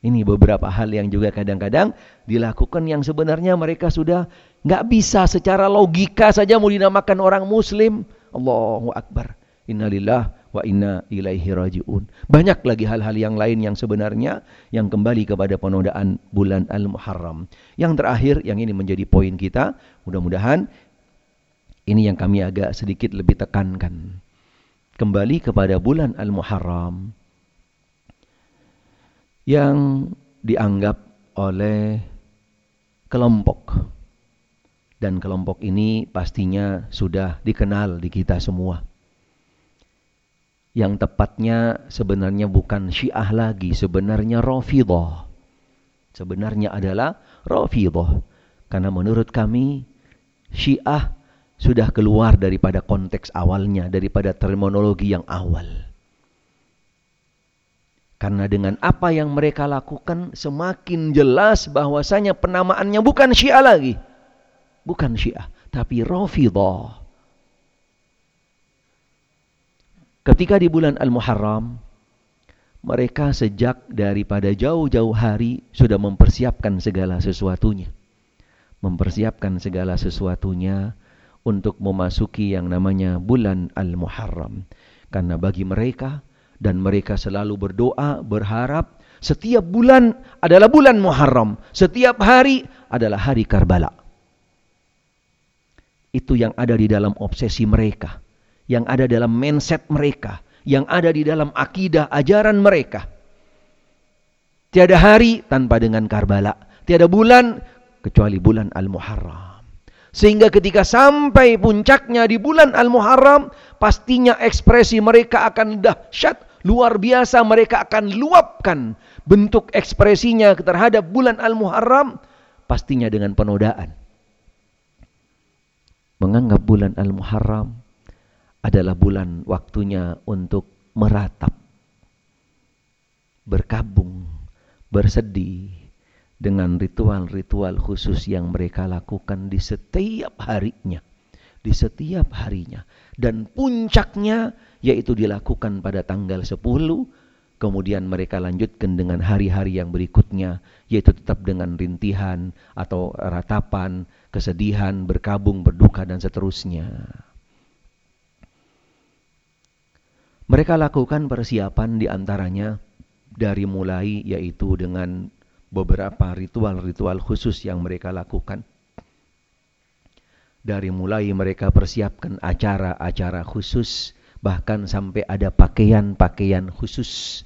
Speaker 1: Ini beberapa hal yang juga kadang-kadang dilakukan yang sebenarnya mereka sudah nggak bisa secara logika saja mau dinamakan orang muslim. Allahu Akbar. Innalillah wa inna ilaihi rajiun. Banyak lagi hal-hal yang lain yang sebenarnya yang kembali kepada penodaan bulan Al-Muharram. Yang terakhir yang ini menjadi poin kita, mudah-mudahan ini yang kami agak sedikit lebih tekankan. Kembali kepada bulan Al-Muharram yang dianggap oleh kelompok. Dan kelompok ini pastinya sudah dikenal di kita semua. Yang tepatnya sebenarnya bukan Syiah lagi, sebenarnya Rafidah. Sebenarnya adalah Rafidah. Karena menurut kami Syiah sudah keluar daripada konteks awalnya, daripada terminologi yang awal. Karena dengan apa yang mereka lakukan semakin jelas bahwasanya penamaannya bukan Syiah lagi. Bukan Syiah, tapi Rafidah. Ketika di bulan Al-Muharram, mereka sejak daripada jauh-jauh hari sudah mempersiapkan segala sesuatunya. Mempersiapkan segala sesuatunya untuk memasuki yang namanya bulan Al-Muharram. Karena bagi mereka dan mereka selalu berdoa, berharap setiap bulan adalah bulan Muharram, setiap hari adalah hari Karbala. Itu yang ada di dalam obsesi mereka, yang ada dalam mindset mereka, yang ada di dalam akidah ajaran mereka. Tiada hari tanpa dengan Karbala, tiada bulan kecuali bulan Al-Muharram. Sehingga ketika sampai puncaknya di bulan Al-Muharram, pastinya ekspresi mereka akan dahsyat, Luar biasa mereka akan luapkan bentuk ekspresinya terhadap bulan Al-Muharram pastinya dengan penodaan. Menganggap bulan Al-Muharram adalah bulan waktunya untuk meratap, berkabung, bersedih dengan ritual-ritual khusus yang mereka lakukan di setiap harinya. Di setiap harinya. Dan puncaknya yaitu dilakukan pada tanggal 10 kemudian mereka lanjutkan dengan hari-hari yang berikutnya yaitu tetap dengan rintihan atau ratapan, kesedihan, berkabung, berduka dan seterusnya. Mereka lakukan persiapan di antaranya dari mulai yaitu dengan beberapa ritual-ritual khusus yang mereka lakukan. Dari mulai mereka persiapkan acara-acara khusus Bahkan sampai ada pakaian-pakaian khusus.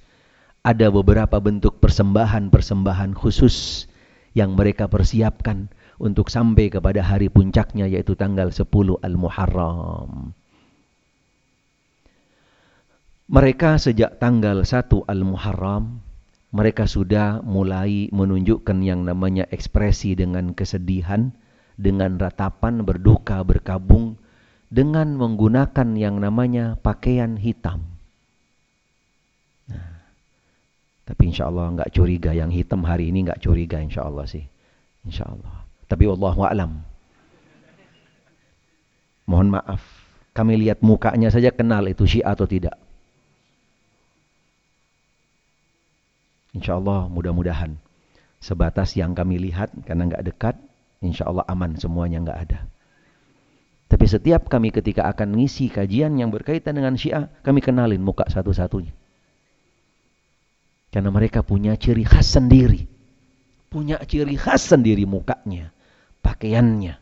Speaker 1: Ada beberapa bentuk persembahan-persembahan khusus yang mereka persiapkan untuk sampai kepada hari puncaknya yaitu tanggal 10 Al-Muharram. Mereka sejak tanggal 1 Al-Muharram mereka sudah mulai menunjukkan yang namanya ekspresi dengan kesedihan, dengan ratapan berduka berkabung dengan menggunakan yang namanya pakaian hitam. Nah, tapi insya Allah nggak curiga yang hitam hari ini nggak curiga insya Allah sih, insya Allah. Tapi Allah alam. Mohon maaf, kami lihat mukanya saja kenal itu Syiah atau tidak. Insya Allah mudah-mudahan sebatas yang kami lihat karena nggak dekat, insya Allah aman semuanya nggak ada. Tapi setiap kami ketika akan ngisi kajian yang berkaitan dengan Syiah, kami kenalin muka satu-satunya. Karena mereka punya ciri khas sendiri. Punya ciri khas sendiri mukanya, pakaiannya.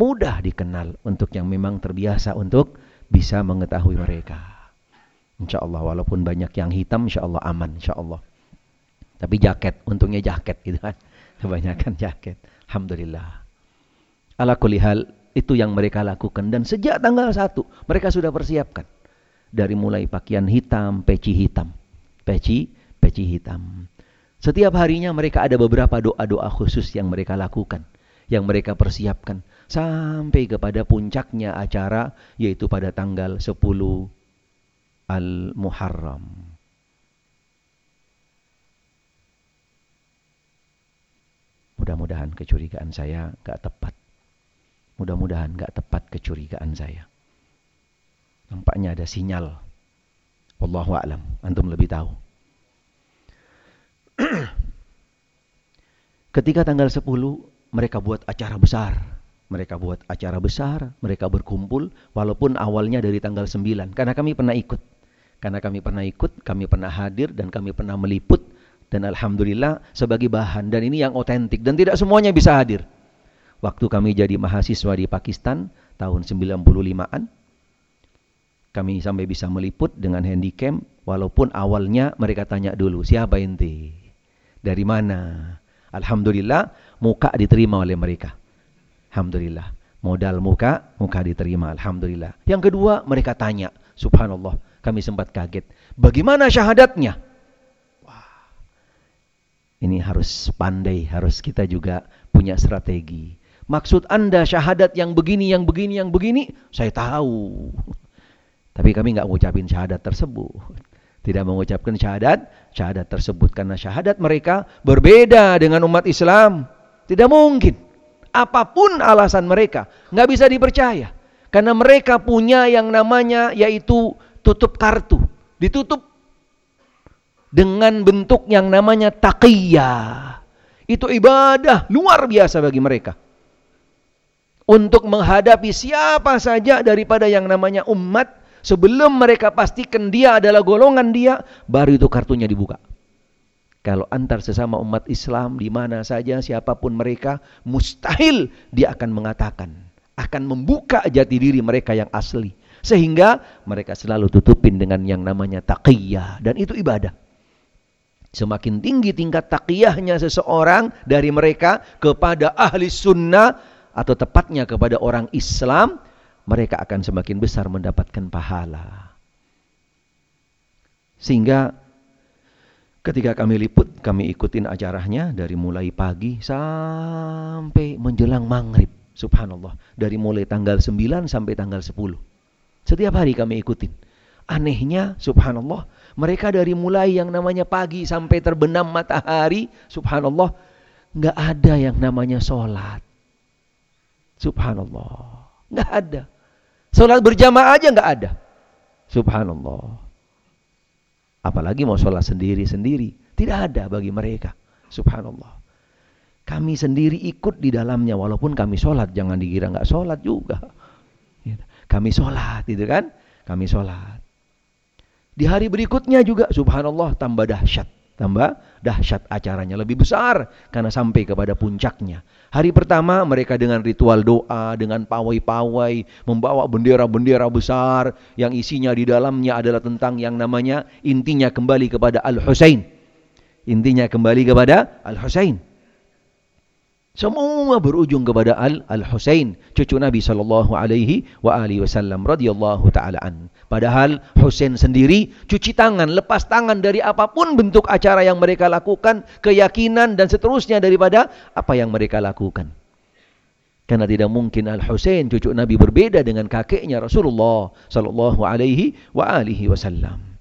Speaker 1: Mudah dikenal untuk yang memang terbiasa untuk bisa mengetahui mereka. Insya Allah walaupun banyak yang hitam, insya Allah aman, insya Allah. Tapi jaket, untungnya jaket gitu kan. Kebanyakan jaket. Alhamdulillah. Ala itu yang mereka lakukan. Dan sejak tanggal 1, mereka sudah persiapkan. Dari mulai pakaian hitam, peci hitam. Peci, peci hitam. Setiap harinya mereka ada beberapa doa-doa khusus yang mereka lakukan. Yang mereka persiapkan. Sampai kepada puncaknya acara, yaitu pada tanggal 10 Al-Muharram. Mudah-mudahan kecurigaan saya gak tepat. Mudah-mudahan gak tepat kecurigaan saya. Nampaknya ada sinyal. Wallahu a'lam. Antum lebih tahu. Ketika tanggal 10 mereka buat acara besar. Mereka buat acara besar, mereka berkumpul walaupun awalnya dari tanggal 9 karena kami pernah ikut. Karena kami pernah ikut, kami pernah hadir dan kami pernah meliput dan alhamdulillah sebagai bahan dan ini yang otentik dan tidak semuanya bisa hadir. Waktu kami jadi mahasiswa di Pakistan tahun 95-an kami sampai bisa meliput dengan handycam walaupun awalnya mereka tanya dulu siapa ente? Dari mana? Alhamdulillah muka diterima oleh mereka. Alhamdulillah. Modal muka, muka diterima. Alhamdulillah. Yang kedua mereka tanya. Subhanallah. Kami sempat kaget. Bagaimana syahadatnya? Ini harus pandai, harus kita juga punya strategi. Maksud Anda syahadat yang begini, yang begini, yang begini, saya tahu. Tapi kami nggak mengucapin syahadat tersebut. Tidak mengucapkan syahadat, syahadat tersebut. Karena syahadat mereka berbeda dengan umat Islam. Tidak mungkin. Apa pun alasan mereka, nggak bisa dipercaya. Karena mereka punya yang namanya yaitu tutup kartu. Ditutup dengan bentuk yang namanya taqiyah. Itu ibadah luar biasa bagi mereka. Untuk menghadapi siapa saja daripada yang namanya umat, sebelum mereka pastikan dia adalah golongan dia, baru itu kartunya dibuka. Kalau antar sesama umat Islam di mana saja siapa pun mereka, mustahil dia akan mengatakan, akan membuka jati diri mereka yang asli. Sehingga mereka selalu tutupin dengan yang namanya taqiyah dan itu ibadah. Semakin tinggi tingkat takiyahnya seseorang dari mereka kepada ahli sunnah atau tepatnya kepada orang Islam, mereka akan semakin besar mendapatkan pahala. Sehingga ketika kami liput, kami ikutin acaranya dari mulai pagi sampai menjelang maghrib. Subhanallah. Dari mulai tanggal 9 sampai tanggal 10. Setiap hari kami ikutin. Anehnya, subhanallah, mereka dari mulai yang namanya pagi sampai terbenam matahari, subhanallah, nggak ada yang namanya sholat. Subhanallah, nggak ada. Sholat berjamaah aja nggak ada. Subhanallah. Apalagi mau sholat sendiri-sendiri. Tidak ada bagi mereka. Subhanallah. Kami sendiri ikut di dalamnya. Walaupun kami sholat. Jangan dikira nggak sholat juga. Kami sholat gitu kan. Kami sholat. Di hari berikutnya juga subhanallah tambah dahsyat. tambah dahsyat acaranya lebih besar karena sampai kepada puncaknya. Hari pertama mereka dengan ritual doa, dengan pawai-pawai, membawa bendera-bendera besar yang isinya di dalamnya adalah tentang yang namanya intinya kembali kepada Al-Husain. Intinya kembali kepada Al-Husain. Semua berujung kepada Al Al Husain, cucu Nabi sallallahu alaihi wa alihi wasallam radhiyallahu taala an. Padahal Husain sendiri cuci tangan, lepas tangan dari apa pun bentuk acara yang mereka lakukan, keyakinan dan seterusnya daripada apa yang mereka lakukan. Karena tidak mungkin Al Husain cucu Nabi berbeda dengan kakeknya Rasulullah sallallahu alaihi wa alihi wasallam.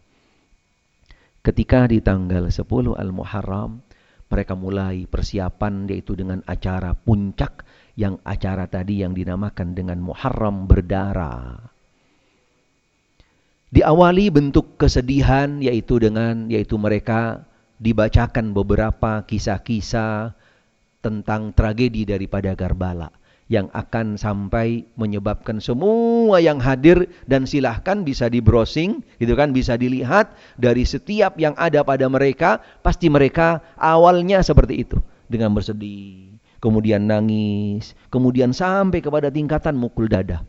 Speaker 1: Ketika di tanggal 10 Al Muharram mereka mulai persiapan yaitu dengan acara puncak yang acara tadi yang dinamakan dengan Muharram berdarah. Diawali bentuk kesedihan yaitu dengan yaitu mereka dibacakan beberapa kisah-kisah tentang tragedi daripada Garbala yang akan sampai menyebabkan semua yang hadir dan silahkan bisa di browsing itu kan bisa dilihat dari setiap yang ada pada mereka pasti mereka awalnya seperti itu. Dengan bersedih kemudian nangis kemudian sampai kepada tingkatan mukul dada.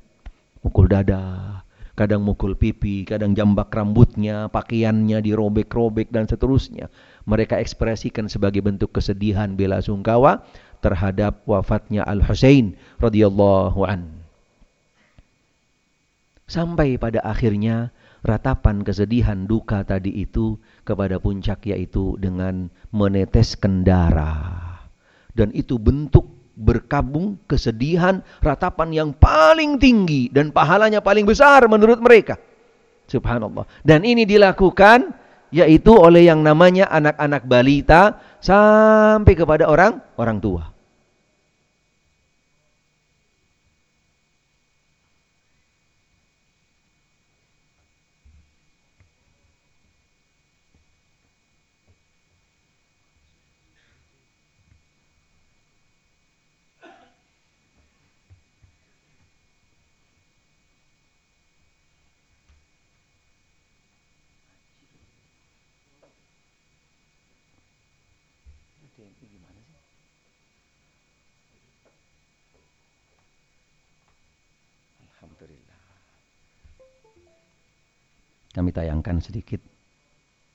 Speaker 1: Mukul dada kadang mukul pipi kadang jambak rambutnya pakaiannya dirobek-robek dan seterusnya mereka ekspresikan sebagai bentuk kesedihan bela sungkawa terhadap wafatnya Al-Husain radhiyallahu an. Sampai pada akhirnya ratapan kesedihan duka tadi itu kepada puncak yaitu dengan meneteskan darah. Dan itu bentuk berkabung kesedihan ratapan yang paling tinggi dan pahalanya paling besar menurut mereka. Subhanallah. Dan ini dilakukan yaitu oleh yang namanya anak-anak balita sampai kepada orang orang tua. Tayangkan sedikit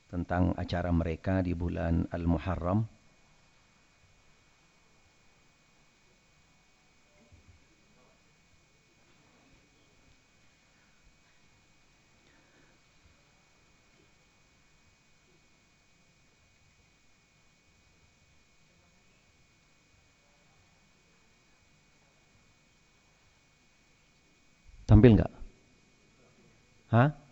Speaker 1: tentang acara mereka di bulan Al-Muharram. Tampil nggak? Hah?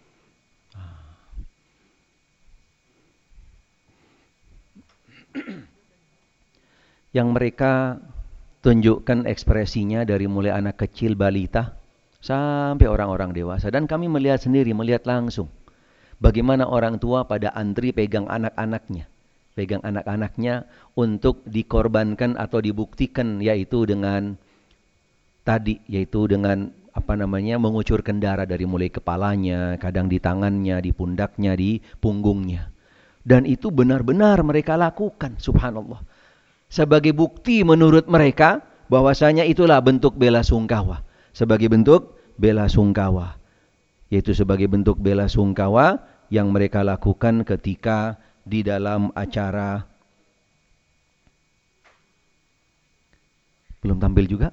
Speaker 1: Yang mereka tunjukkan ekspresinya dari mulai anak kecil balita sampai orang-orang dewasa dan kami melihat sendiri melihat langsung bagaimana orang tua pada antri pegang anak-anaknya pegang anak-anaknya untuk dikorbankan atau dibuktikan yaitu dengan tadi yaitu dengan apa namanya mengucurkan darah dari mulai kepalanya, kadang di tangannya, di pundaknya, di punggungnya. Dan itu benar-benar mereka lakukan, subhanallah sebagai bukti menurut mereka bahwasanya itulah bentuk bela sungkawa. Sebagai bentuk bela sungkawa. Yaitu sebagai bentuk bela sungkawa yang mereka lakukan ketika di dalam acara belum tampil juga.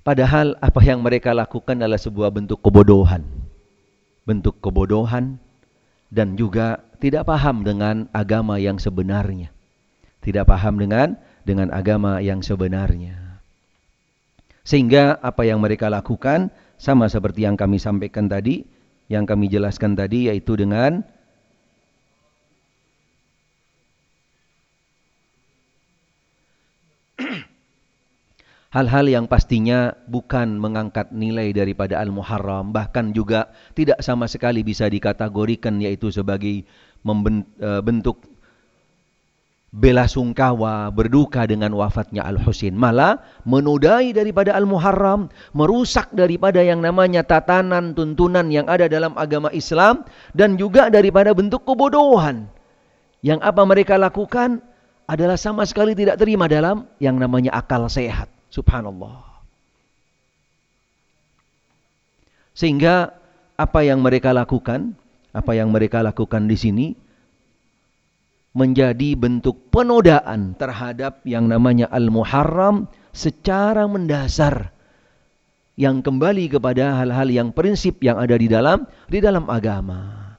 Speaker 1: Padahal apa yang mereka lakukan adalah sebuah bentuk kebodohan. Bentuk kebodohan dan juga tidak paham dengan agama yang sebenarnya. Tidak paham dengan dengan agama yang sebenarnya. Sehingga apa yang mereka lakukan sama seperti yang kami sampaikan tadi, yang kami jelaskan tadi yaitu dengan hal-hal yang pastinya bukan mengangkat nilai daripada Al-Muharram, bahkan juga tidak sama sekali bisa dikategorikan yaitu sebagai membentuk bela sungkawa, berduka dengan wafatnya Al-Husain. Malah menodai daripada Al-Muharram, merusak daripada yang namanya tatanan, tuntunan yang ada dalam agama Islam dan juga daripada bentuk kebodohan. Yang apa mereka lakukan adalah sama sekali tidak terima dalam yang namanya akal sehat. Subhanallah. Sehingga apa yang mereka lakukan, apa yang mereka lakukan di sini menjadi bentuk penodaan terhadap yang namanya Al-Muharram secara mendasar yang kembali kepada hal-hal yang prinsip yang ada di dalam di dalam agama.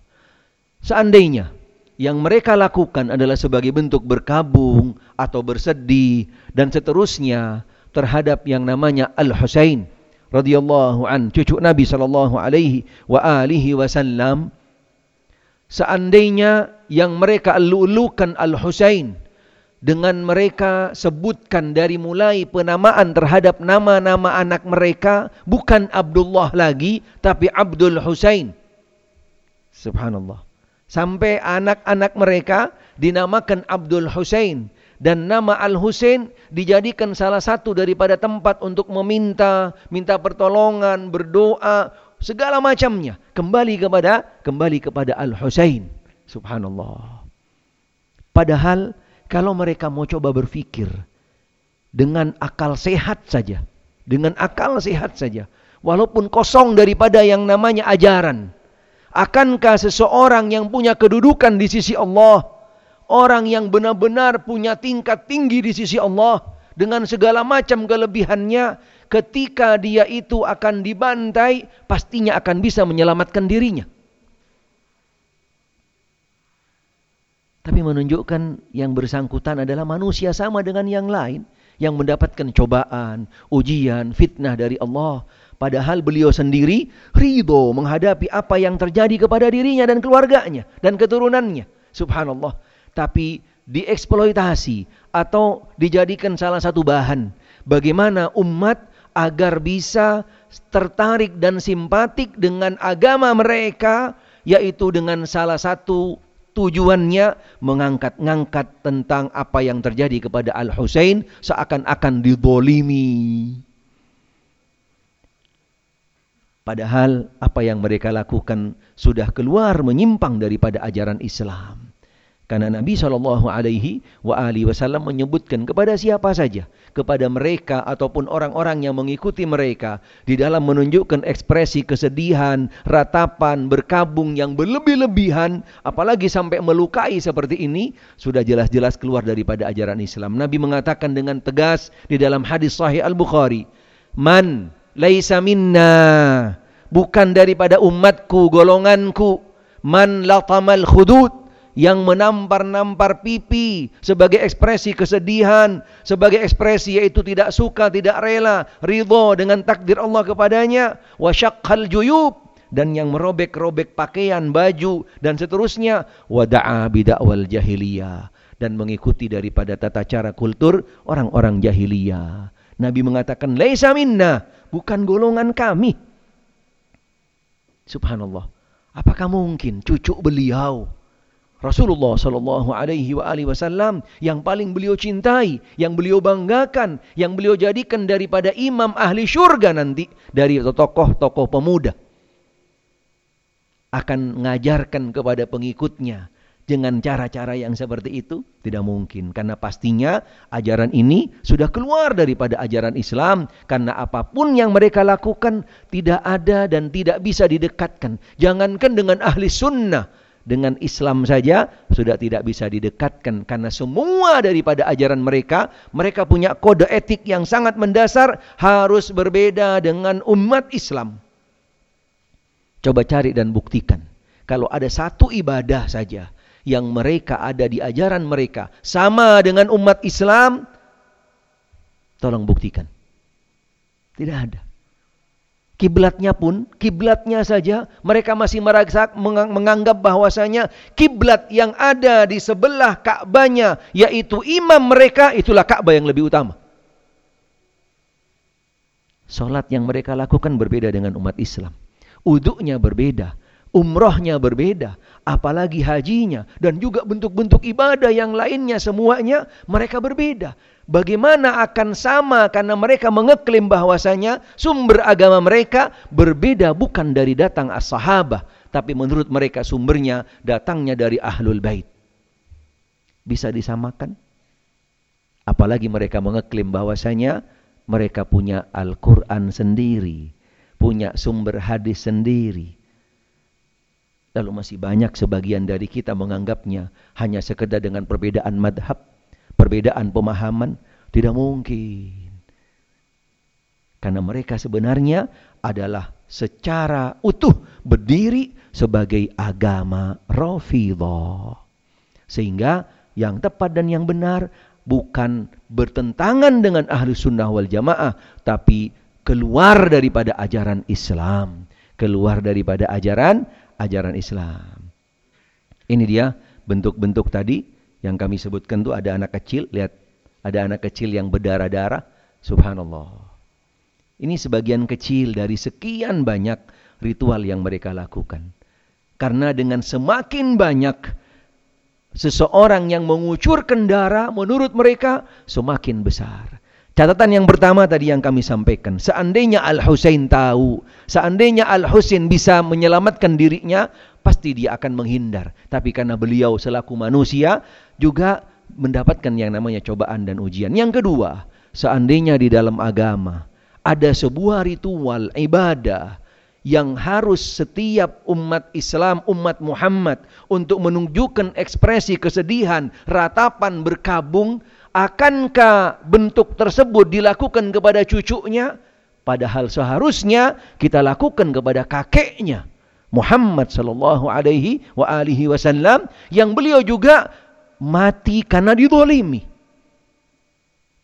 Speaker 1: Seandainya yang mereka lakukan adalah sebagai bentuk berkabung atau bersedih dan seterusnya terhadap yang namanya Al-Husain radhiyallahu an cucu Nabi sallallahu alaihi wa alihi wasallam Seandainya yang mereka lulukan Al-Husain dengan mereka sebutkan dari mulai penamaan terhadap nama-nama anak mereka bukan Abdullah lagi tapi Abdul Husain. Subhanallah. Sampai anak-anak mereka dinamakan Abdul Husain dan nama Al-Husain dijadikan salah satu daripada tempat untuk meminta, minta pertolongan, berdoa segala macamnya kembali kepada kembali kepada Al Husain. Subhanallah. Padahal kalau mereka mau coba berpikir dengan akal sehat saja, dengan akal sehat saja, walaupun kosong daripada yang namanya ajaran, akankah seseorang yang punya kedudukan di sisi Allah, orang yang benar-benar punya tingkat tinggi di sisi Allah dengan segala macam kelebihannya, ketika dia itu akan dibantai, pastinya akan bisa menyelamatkan dirinya. Tapi menunjukkan yang bersangkutan adalah manusia sama dengan yang lain yang mendapatkan cobaan, ujian, fitnah dari Allah. Padahal beliau sendiri ridho menghadapi apa yang terjadi kepada dirinya dan keluarganya dan keturunannya. Subhanallah. Tapi dieksploitasi atau dijadikan salah satu bahan. Bagaimana umat agar bisa tertarik dan simpatik dengan agama mereka yaitu dengan salah satu tujuannya mengangkat-ngangkat tentang apa yang terjadi kepada Al-Husain seakan-akan didolimi. Padahal apa yang mereka lakukan sudah keluar menyimpang daripada ajaran Islam. Karena Nabi Shallallahu Alaihi Wasallam menyebutkan kepada siapa saja, kepada mereka ataupun orang-orang yang mengikuti mereka di dalam menunjukkan ekspresi kesedihan, ratapan, berkabung yang berlebih-lebihan, apalagi sampai melukai seperti ini, sudah jelas-jelas keluar daripada ajaran Islam. Nabi mengatakan dengan tegas di dalam hadis Sahih Al Bukhari, "Man laisa minna, bukan daripada umatku, golonganku, man latamal khudud." Yang menampar-nampar pipi sebagai ekspresi kesedihan, sebagai ekspresi yaitu tidak suka, tidak rela, ridho dengan takdir Allah kepadanya, wasyaqqal juyub dan yang merobek-robek pakaian, baju dan seterusnya, wada'a bidakwal jahiliyah dan mengikuti daripada tata cara kultur orang-orang jahiliyah. Nabi mengatakan, "Laisa minna, bukan golongan kami." Subhanallah. Apakah mungkin cucu beliau Rasulullah Shallallahu Alaihi Wasallam yang paling beliau cintai, yang beliau banggakan, yang beliau jadikan daripada imam ahli surga nanti dari tokoh-tokoh pemuda. Akan mengajarkan kepada pengikutnya dengan cara-cara yang seperti itu? Tidak mungkin karena pastinya ajaran ini sudah keluar daripada ajaran Islam. Karena apa pun yang mereka lakukan tidak ada dan tidak bisa didekatkan. Jangankan dengan ahli sunnah dengan Islam saja sudah tidak bisa didekatkan karena semua daripada ajaran mereka mereka punya kode etik yang sangat mendasar harus berbeda dengan umat Islam. Coba cari dan buktikan. Kalau ada satu ibadah saja yang mereka ada di ajaran mereka sama dengan umat Islam, tolong buktikan. Tidak ada. Kiblatnya pun, kiblatnya saja mereka masih merasa menganggap bahwasanya kiblat yang ada di sebelah Ka'bahnya yaitu imam mereka itulah Ka'bah yang lebih utama. Salat yang mereka lakukan berbeda dengan umat Islam. Uduknya berbeda. umrohnya berbeda, apalagi hajinya, dan juga bentuk-bentuk ibadah yang lainnya semuanya mereka berbeda. Bagaimana akan sama karena mereka mengeklaim bahwasanya sumber agama mereka berbeda bukan dari datang as-sahabah, tapi menurut mereka sumbernya datangnya dari ahlul bait. Bisa disamakan? Apalagi mereka mengeklaim bahwasanya mereka punya Al-Quran sendiri, punya sumber hadis sendiri Lalu masih banyak sebagian dari kita menganggapnya hanya sekedar dengan perbedaan madhab, perbedaan pemahaman. Tidak mungkin. Karena mereka sebenarnya adalah secara utuh berdiri sebagai agama Rafidah. Sehingga yang tepat dan yang benar bukan bertentangan dengan ahli sunnah wal jamaah. Tapi keluar daripada ajaran Islam. Keluar daripada ajaran ajaran Islam. Ini dia bentuk-bentuk tadi yang kami sebutkan itu ada anak kecil, lihat ada anak kecil yang berdarah-darah, subhanallah. Ini sebagian kecil dari sekian banyak ritual yang mereka lakukan. Karena dengan semakin banyak seseorang yang mengucurkan darah menurut mereka semakin besar. Catatan yang pertama tadi yang kami sampaikan, seandainya Al-Husain tahu, seandainya Al-Husain bisa menyelamatkan dirinya, pasti dia akan menghindar. Tapi karena beliau selaku manusia juga mendapatkan yang namanya cobaan dan ujian. Yang kedua, seandainya di dalam agama ada sebuah ritual ibadah yang harus setiap umat Islam, umat Muhammad untuk menunjukkan ekspresi kesedihan, ratapan berkabung, Akankah bentuk tersebut dilakukan kepada cucunya? Padahal seharusnya kita lakukan kepada kakeknya. Muhammad sallallahu alaihi wa alihi wasallam yang beliau juga mati karena didolimi.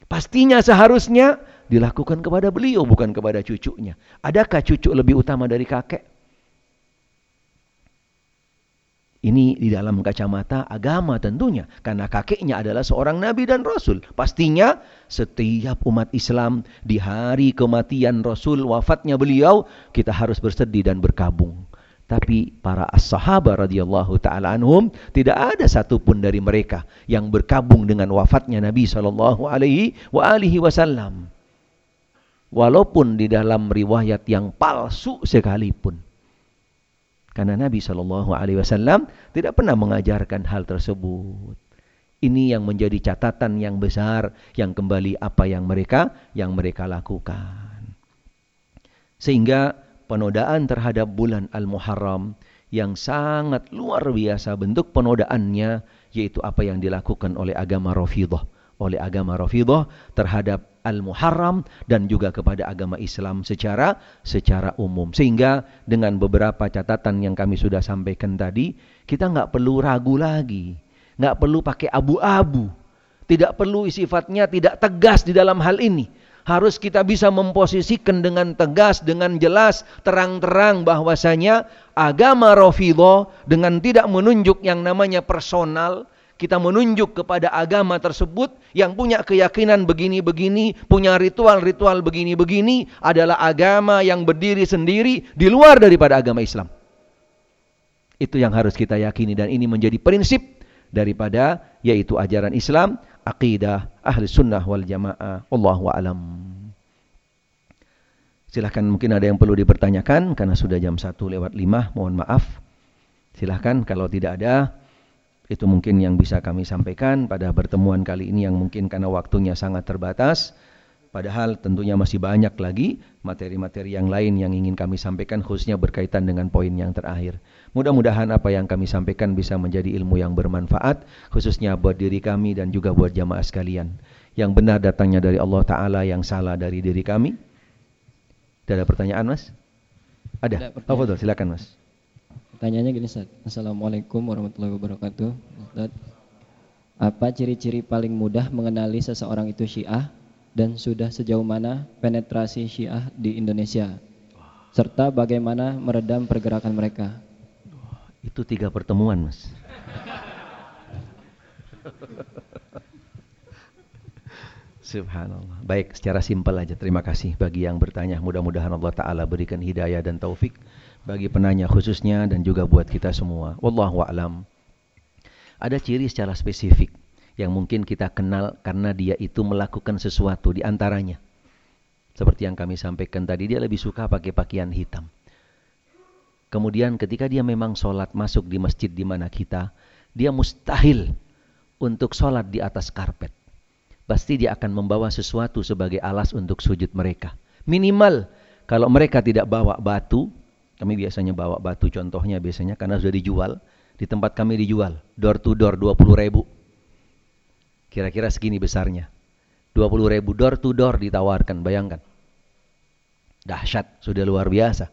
Speaker 1: Pastinya seharusnya dilakukan kepada beliau bukan kepada cucunya. Adakah cucu lebih utama dari kakek? Ini di dalam kacamata agama tentunya. Karena kakeknya adalah seorang nabi dan rasul. Pastinya setiap umat Islam di hari kematian rasul wafatnya beliau. Kita harus bersedih dan berkabung. Tapi para as-sahabat radhiyallahu taala anhum tidak ada satupun dari mereka yang berkabung dengan wafatnya Nabi sallallahu alaihi wa wasallam. Walaupun di dalam riwayat yang palsu sekalipun. Karena Nabi Shallallahu Alaihi Wasallam tidak pernah mengajarkan hal tersebut. Ini yang menjadi catatan yang besar yang kembali apa yang mereka yang mereka lakukan. Sehingga penodaan terhadap bulan Al-Muharram yang sangat luar biasa bentuk penodaannya yaitu apa yang dilakukan oleh agama Rafidah oleh agama Rafidah terhadap Al-Muharram dan juga kepada agama Islam secara secara umum. Sehingga dengan beberapa catatan yang kami sudah sampaikan tadi, kita nggak perlu ragu lagi, nggak perlu pakai abu-abu, tidak perlu sifatnya tidak tegas di dalam hal ini. Harus kita bisa memposisikan dengan tegas, dengan jelas, terang-terang bahwasanya agama Rafidah dengan tidak menunjuk yang namanya personal, kita menunjuk kepada agama tersebut yang punya keyakinan begini-begini, punya ritual-ritual begini-begini adalah agama yang berdiri sendiri di luar daripada agama Islam. Itu yang harus kita yakini dan ini menjadi prinsip daripada yaitu ajaran Islam, akidah ahli sunnah wal jamaah. Allahu a'lam. Silahkan mungkin ada yang perlu dipertanyakan karena sudah jam 1 lewat 5, mohon maaf. Silahkan kalau tidak ada itu mungkin yang bisa kami sampaikan pada pertemuan kali ini yang mungkin karena waktunya sangat terbatas. Padahal tentunya masih banyak lagi materi-materi yang lain yang ingin kami sampaikan khususnya berkaitan dengan poin yang terakhir. Mudah-mudahan apa yang kami sampaikan bisa menjadi ilmu yang bermanfaat khususnya buat diri kami dan juga buat jamaah sekalian. Yang benar datangnya dari Allah Ta'ala, yang salah dari diri kami. Ada pertanyaan mas? Ada? Ada oh, silakan mas.
Speaker 2: Tanyanya gini Ustaz. Assalamualaikum warahmatullahi wabarakatuh. Ustaz. Apa ciri-ciri paling mudah mengenali seseorang itu Syiah dan sudah sejauh mana penetrasi Syiah di Indonesia? Serta bagaimana meredam pergerakan mereka?
Speaker 1: Itu tiga pertemuan, Mas. Subhanallah. Baik, secara simpel aja. Terima kasih bagi yang bertanya. Mudah-mudahan Allah Ta'ala berikan hidayah dan taufik bagi penanya khususnya dan juga buat kita semua. Wallahu a'lam. Ada ciri secara spesifik yang mungkin kita kenal karena dia itu melakukan sesuatu di antaranya. Seperti yang kami sampaikan tadi, dia lebih suka pakai pakaian hitam. Kemudian ketika dia memang sholat masuk di masjid di mana kita, dia mustahil untuk sholat di atas karpet pasti dia akan membawa sesuatu sebagai alas untuk sujud mereka. Minimal kalau mereka tidak bawa batu, kami biasanya bawa batu contohnya biasanya karena sudah dijual, di tempat kami dijual, door to door 20 ribu. Kira-kira segini besarnya. 20 ribu door to door ditawarkan, bayangkan. Dahsyat, sudah luar biasa.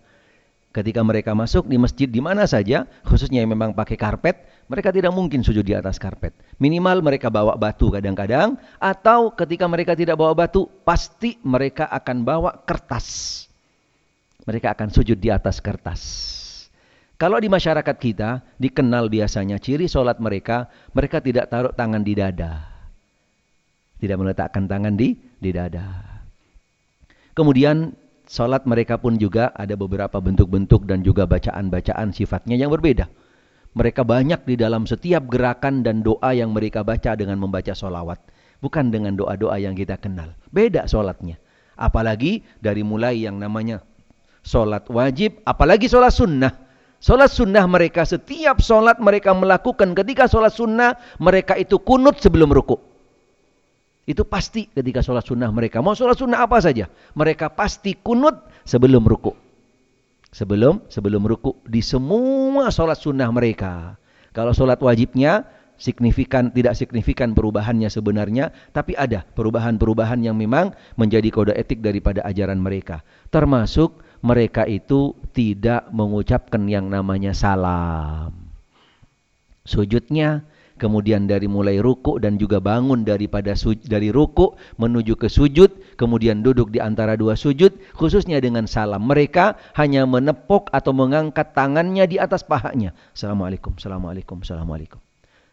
Speaker 1: Ketika mereka masuk di masjid di mana saja, khususnya yang memang pakai karpet, mereka tidak mungkin sujud di atas karpet. Minimal mereka bawa batu kadang-kadang, atau ketika mereka tidak bawa batu, pasti mereka akan bawa kertas. Mereka akan sujud di atas kertas. Kalau di masyarakat kita, dikenal biasanya ciri sholat mereka, mereka tidak taruh tangan di dada. Tidak meletakkan tangan di, di dada. Kemudian Salat mereka pun juga ada beberapa bentuk-bentuk dan juga bacaan-bacaan sifatnya yang berbeda. Mereka banyak di dalam setiap gerakan dan doa yang mereka baca dengan membaca solawat. Bukan dengan doa-doa yang kita kenal. Beda solatnya. Apalagi dari mulai yang namanya solat wajib, apalagi solat sunnah. Solat sunnah mereka setiap solat mereka melakukan ketika solat sunnah mereka itu kunut sebelum rukuk. Itu pasti ketika sholat sunnah mereka. Mau sholat sunnah apa saja. Mereka pasti kunut sebelum ruku. Sebelum sebelum ruku. Di semua sholat sunnah mereka. Kalau sholat wajibnya signifikan tidak signifikan perubahannya sebenarnya. Tapi ada perubahan-perubahan yang memang menjadi kode etik daripada ajaran mereka. Termasuk mereka itu tidak mengucapkan yang namanya salam. Sujudnya kemudian dari mulai ruku dan juga bangun daripada dari ruku menuju ke sujud, kemudian duduk di antara dua sujud, khususnya dengan salam. Mereka hanya menepuk atau mengangkat tangannya di atas pahanya. Assalamualaikum, assalamualaikum, assalamualaikum.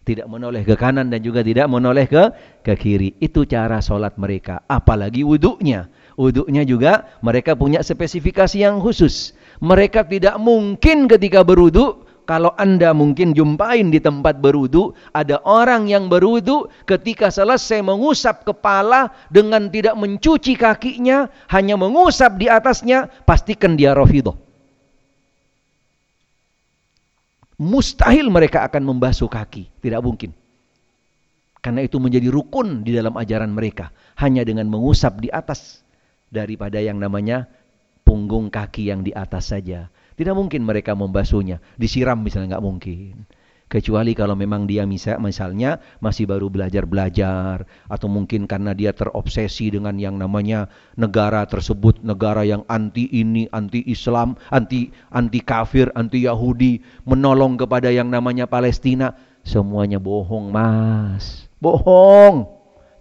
Speaker 1: Tidak menoleh ke kanan dan juga tidak menoleh ke ke kiri. Itu cara sholat mereka. Apalagi wuduknya. Wuduknya juga mereka punya spesifikasi yang khusus. Mereka tidak mungkin ketika berwuduk kalau anda mungkin jumpain di tempat berudu, ada orang yang berudu ketika selesai mengusap kepala dengan tidak mencuci kakinya, hanya mengusap di atasnya, pastikan dia rofidoh. Mustahil mereka akan membasuh kaki, tidak mungkin. Karena itu menjadi rukun di dalam ajaran mereka. Hanya dengan mengusap di atas daripada yang namanya punggung kaki yang di atas saja. Tidak mungkin mereka membasuhnya. Disiram misalnya nggak mungkin. Kecuali kalau memang dia misal, misalnya masih baru belajar-belajar. Atau mungkin karena dia terobsesi dengan yang namanya negara tersebut. Negara yang anti ini, anti Islam, anti, anti kafir, anti Yahudi. Menolong kepada yang namanya Palestina. Semuanya bohong mas. Bohong.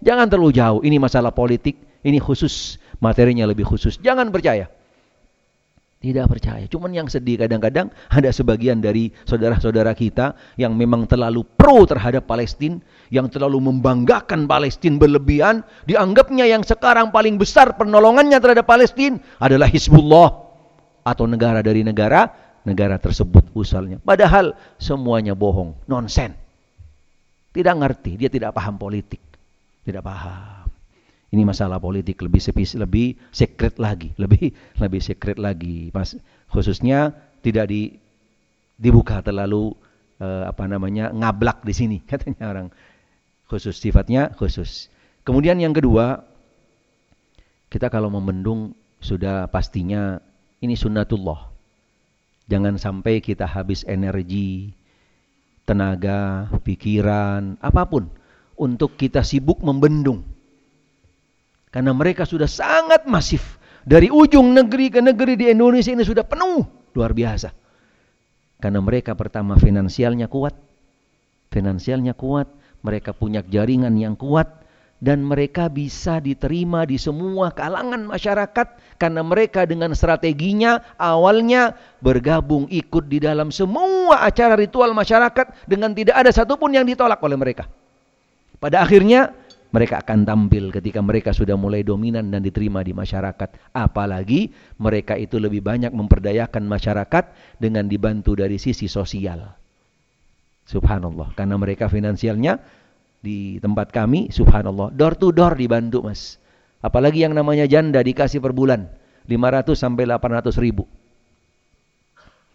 Speaker 1: Jangan terlalu jauh. Ini masalah politik. Ini khusus. Materinya lebih khusus. Jangan percaya. Tidak percaya. Cuman yang sedih kadang-kadang ada sebagian dari saudara-saudara kita yang memang terlalu pro terhadap Palestina, yang terlalu membanggakan Palestina berlebihan, dianggapnya yang sekarang paling besar penolongannya terhadap Palestina adalah Hizbullah atau negara dari negara negara tersebut usalnya. Padahal semuanya bohong, nonsen. Tidak ngerti, dia tidak paham politik. Tidak paham. Ini masalah politik lebih sepis, lebih secret lagi, lebih lebih secret lagi. Mas khususnya tidak di dibuka terlalu eh, apa namanya ngablak di sini katanya orang khusus sifatnya khusus. Kemudian yang kedua kita kalau membendung sudah pastinya ini sunnatullah. Jangan sampai kita habis energi, tenaga, pikiran, apa pun untuk kita sibuk membendung karena mereka sudah sangat masif. Dari ujung negeri ke negeri di Indonesia ini sudah penuh. Luar biasa. Karena mereka pertama finansialnya kuat. Finansialnya kuat. Mereka punya jaringan yang kuat. Dan mereka bisa diterima di semua kalangan masyarakat. Karena mereka dengan strateginya awalnya bergabung ikut di dalam semua acara ritual masyarakat. Dengan tidak ada satupun yang ditolak oleh mereka. Pada akhirnya mereka akan tampil ketika mereka sudah mulai dominan dan diterima di masyarakat. Apalagi mereka itu lebih banyak memperdayakan masyarakat dengan dibantu dari sisi sosial. Subhanallah. Karena mereka finansialnya di tempat kami, subhanallah, door to door dibantu mas. Apalagi yang namanya janda dikasih per bulan. 500 sampai 800 ribu.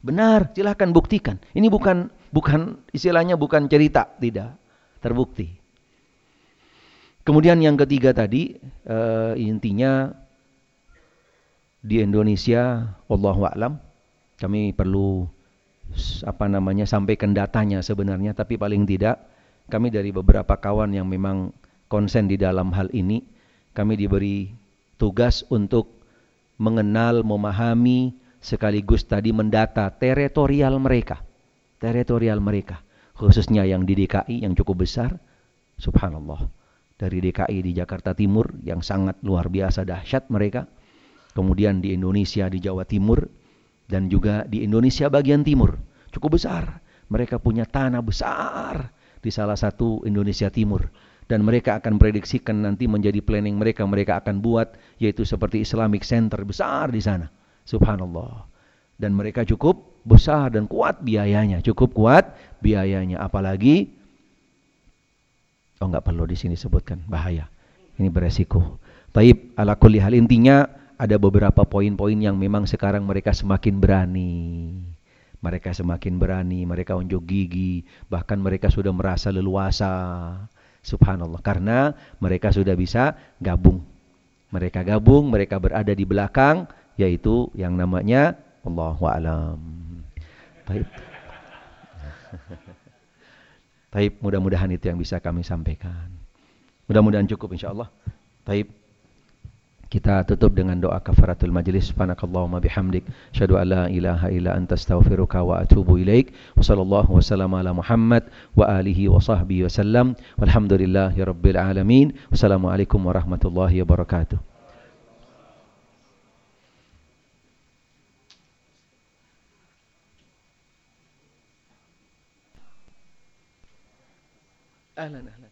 Speaker 1: Benar, silahkan buktikan. Ini bukan bukan istilahnya bukan cerita, tidak. Terbukti. Kemudian yang ketiga tadi uh, intinya di Indonesia Allah alam kami perlu apa namanya sampaikan datanya sebenarnya tapi paling tidak kami dari beberapa kawan yang memang konsen di dalam hal ini kami diberi tugas untuk mengenal, memahami sekaligus tadi mendata teritorial mereka. Teritorial mereka, khususnya yang di DKI yang cukup besar. Subhanallah dari DKI di Jakarta Timur yang sangat luar biasa dahsyat mereka. Kemudian di Indonesia di Jawa Timur dan juga di Indonesia bagian timur. Cukup besar. Mereka punya tanah besar di salah satu Indonesia Timur dan mereka akan prediksikan nanti menjadi planning mereka mereka akan buat yaitu seperti Islamic Center besar di sana. Subhanallah. Dan mereka cukup besar dan kuat biayanya, cukup kuat biayanya apalagi Oh nggak perlu di sini sebutkan bahaya. Ini beresiko. Taib ala kulli hal intinya ada beberapa poin-poin yang memang sekarang mereka semakin berani. Mereka semakin berani, mereka unjuk gigi, bahkan mereka sudah merasa leluasa. Subhanallah, karena mereka sudah bisa gabung. Mereka gabung, mereka berada di belakang, yaitu yang namanya Allahu a'lam. Baik. Taib, mudah-mudahan itu yang bisa kami sampaikan. Mudah-mudahan cukup insyaallah. Taib. Kita tutup dengan doa kafaratul majlis. Subhanakallahumma bihamdik, syadu an la ilaha illa anta astaghfiruka wa atubu ilaik. Wa sallallahu wasallam ala Muhammad wa alihi wa sahbihi wasallam. Walhamdulillahi rabbil alamin. Wassalamualaikum warahmatullahi wabarakatuh. اهلا اهلا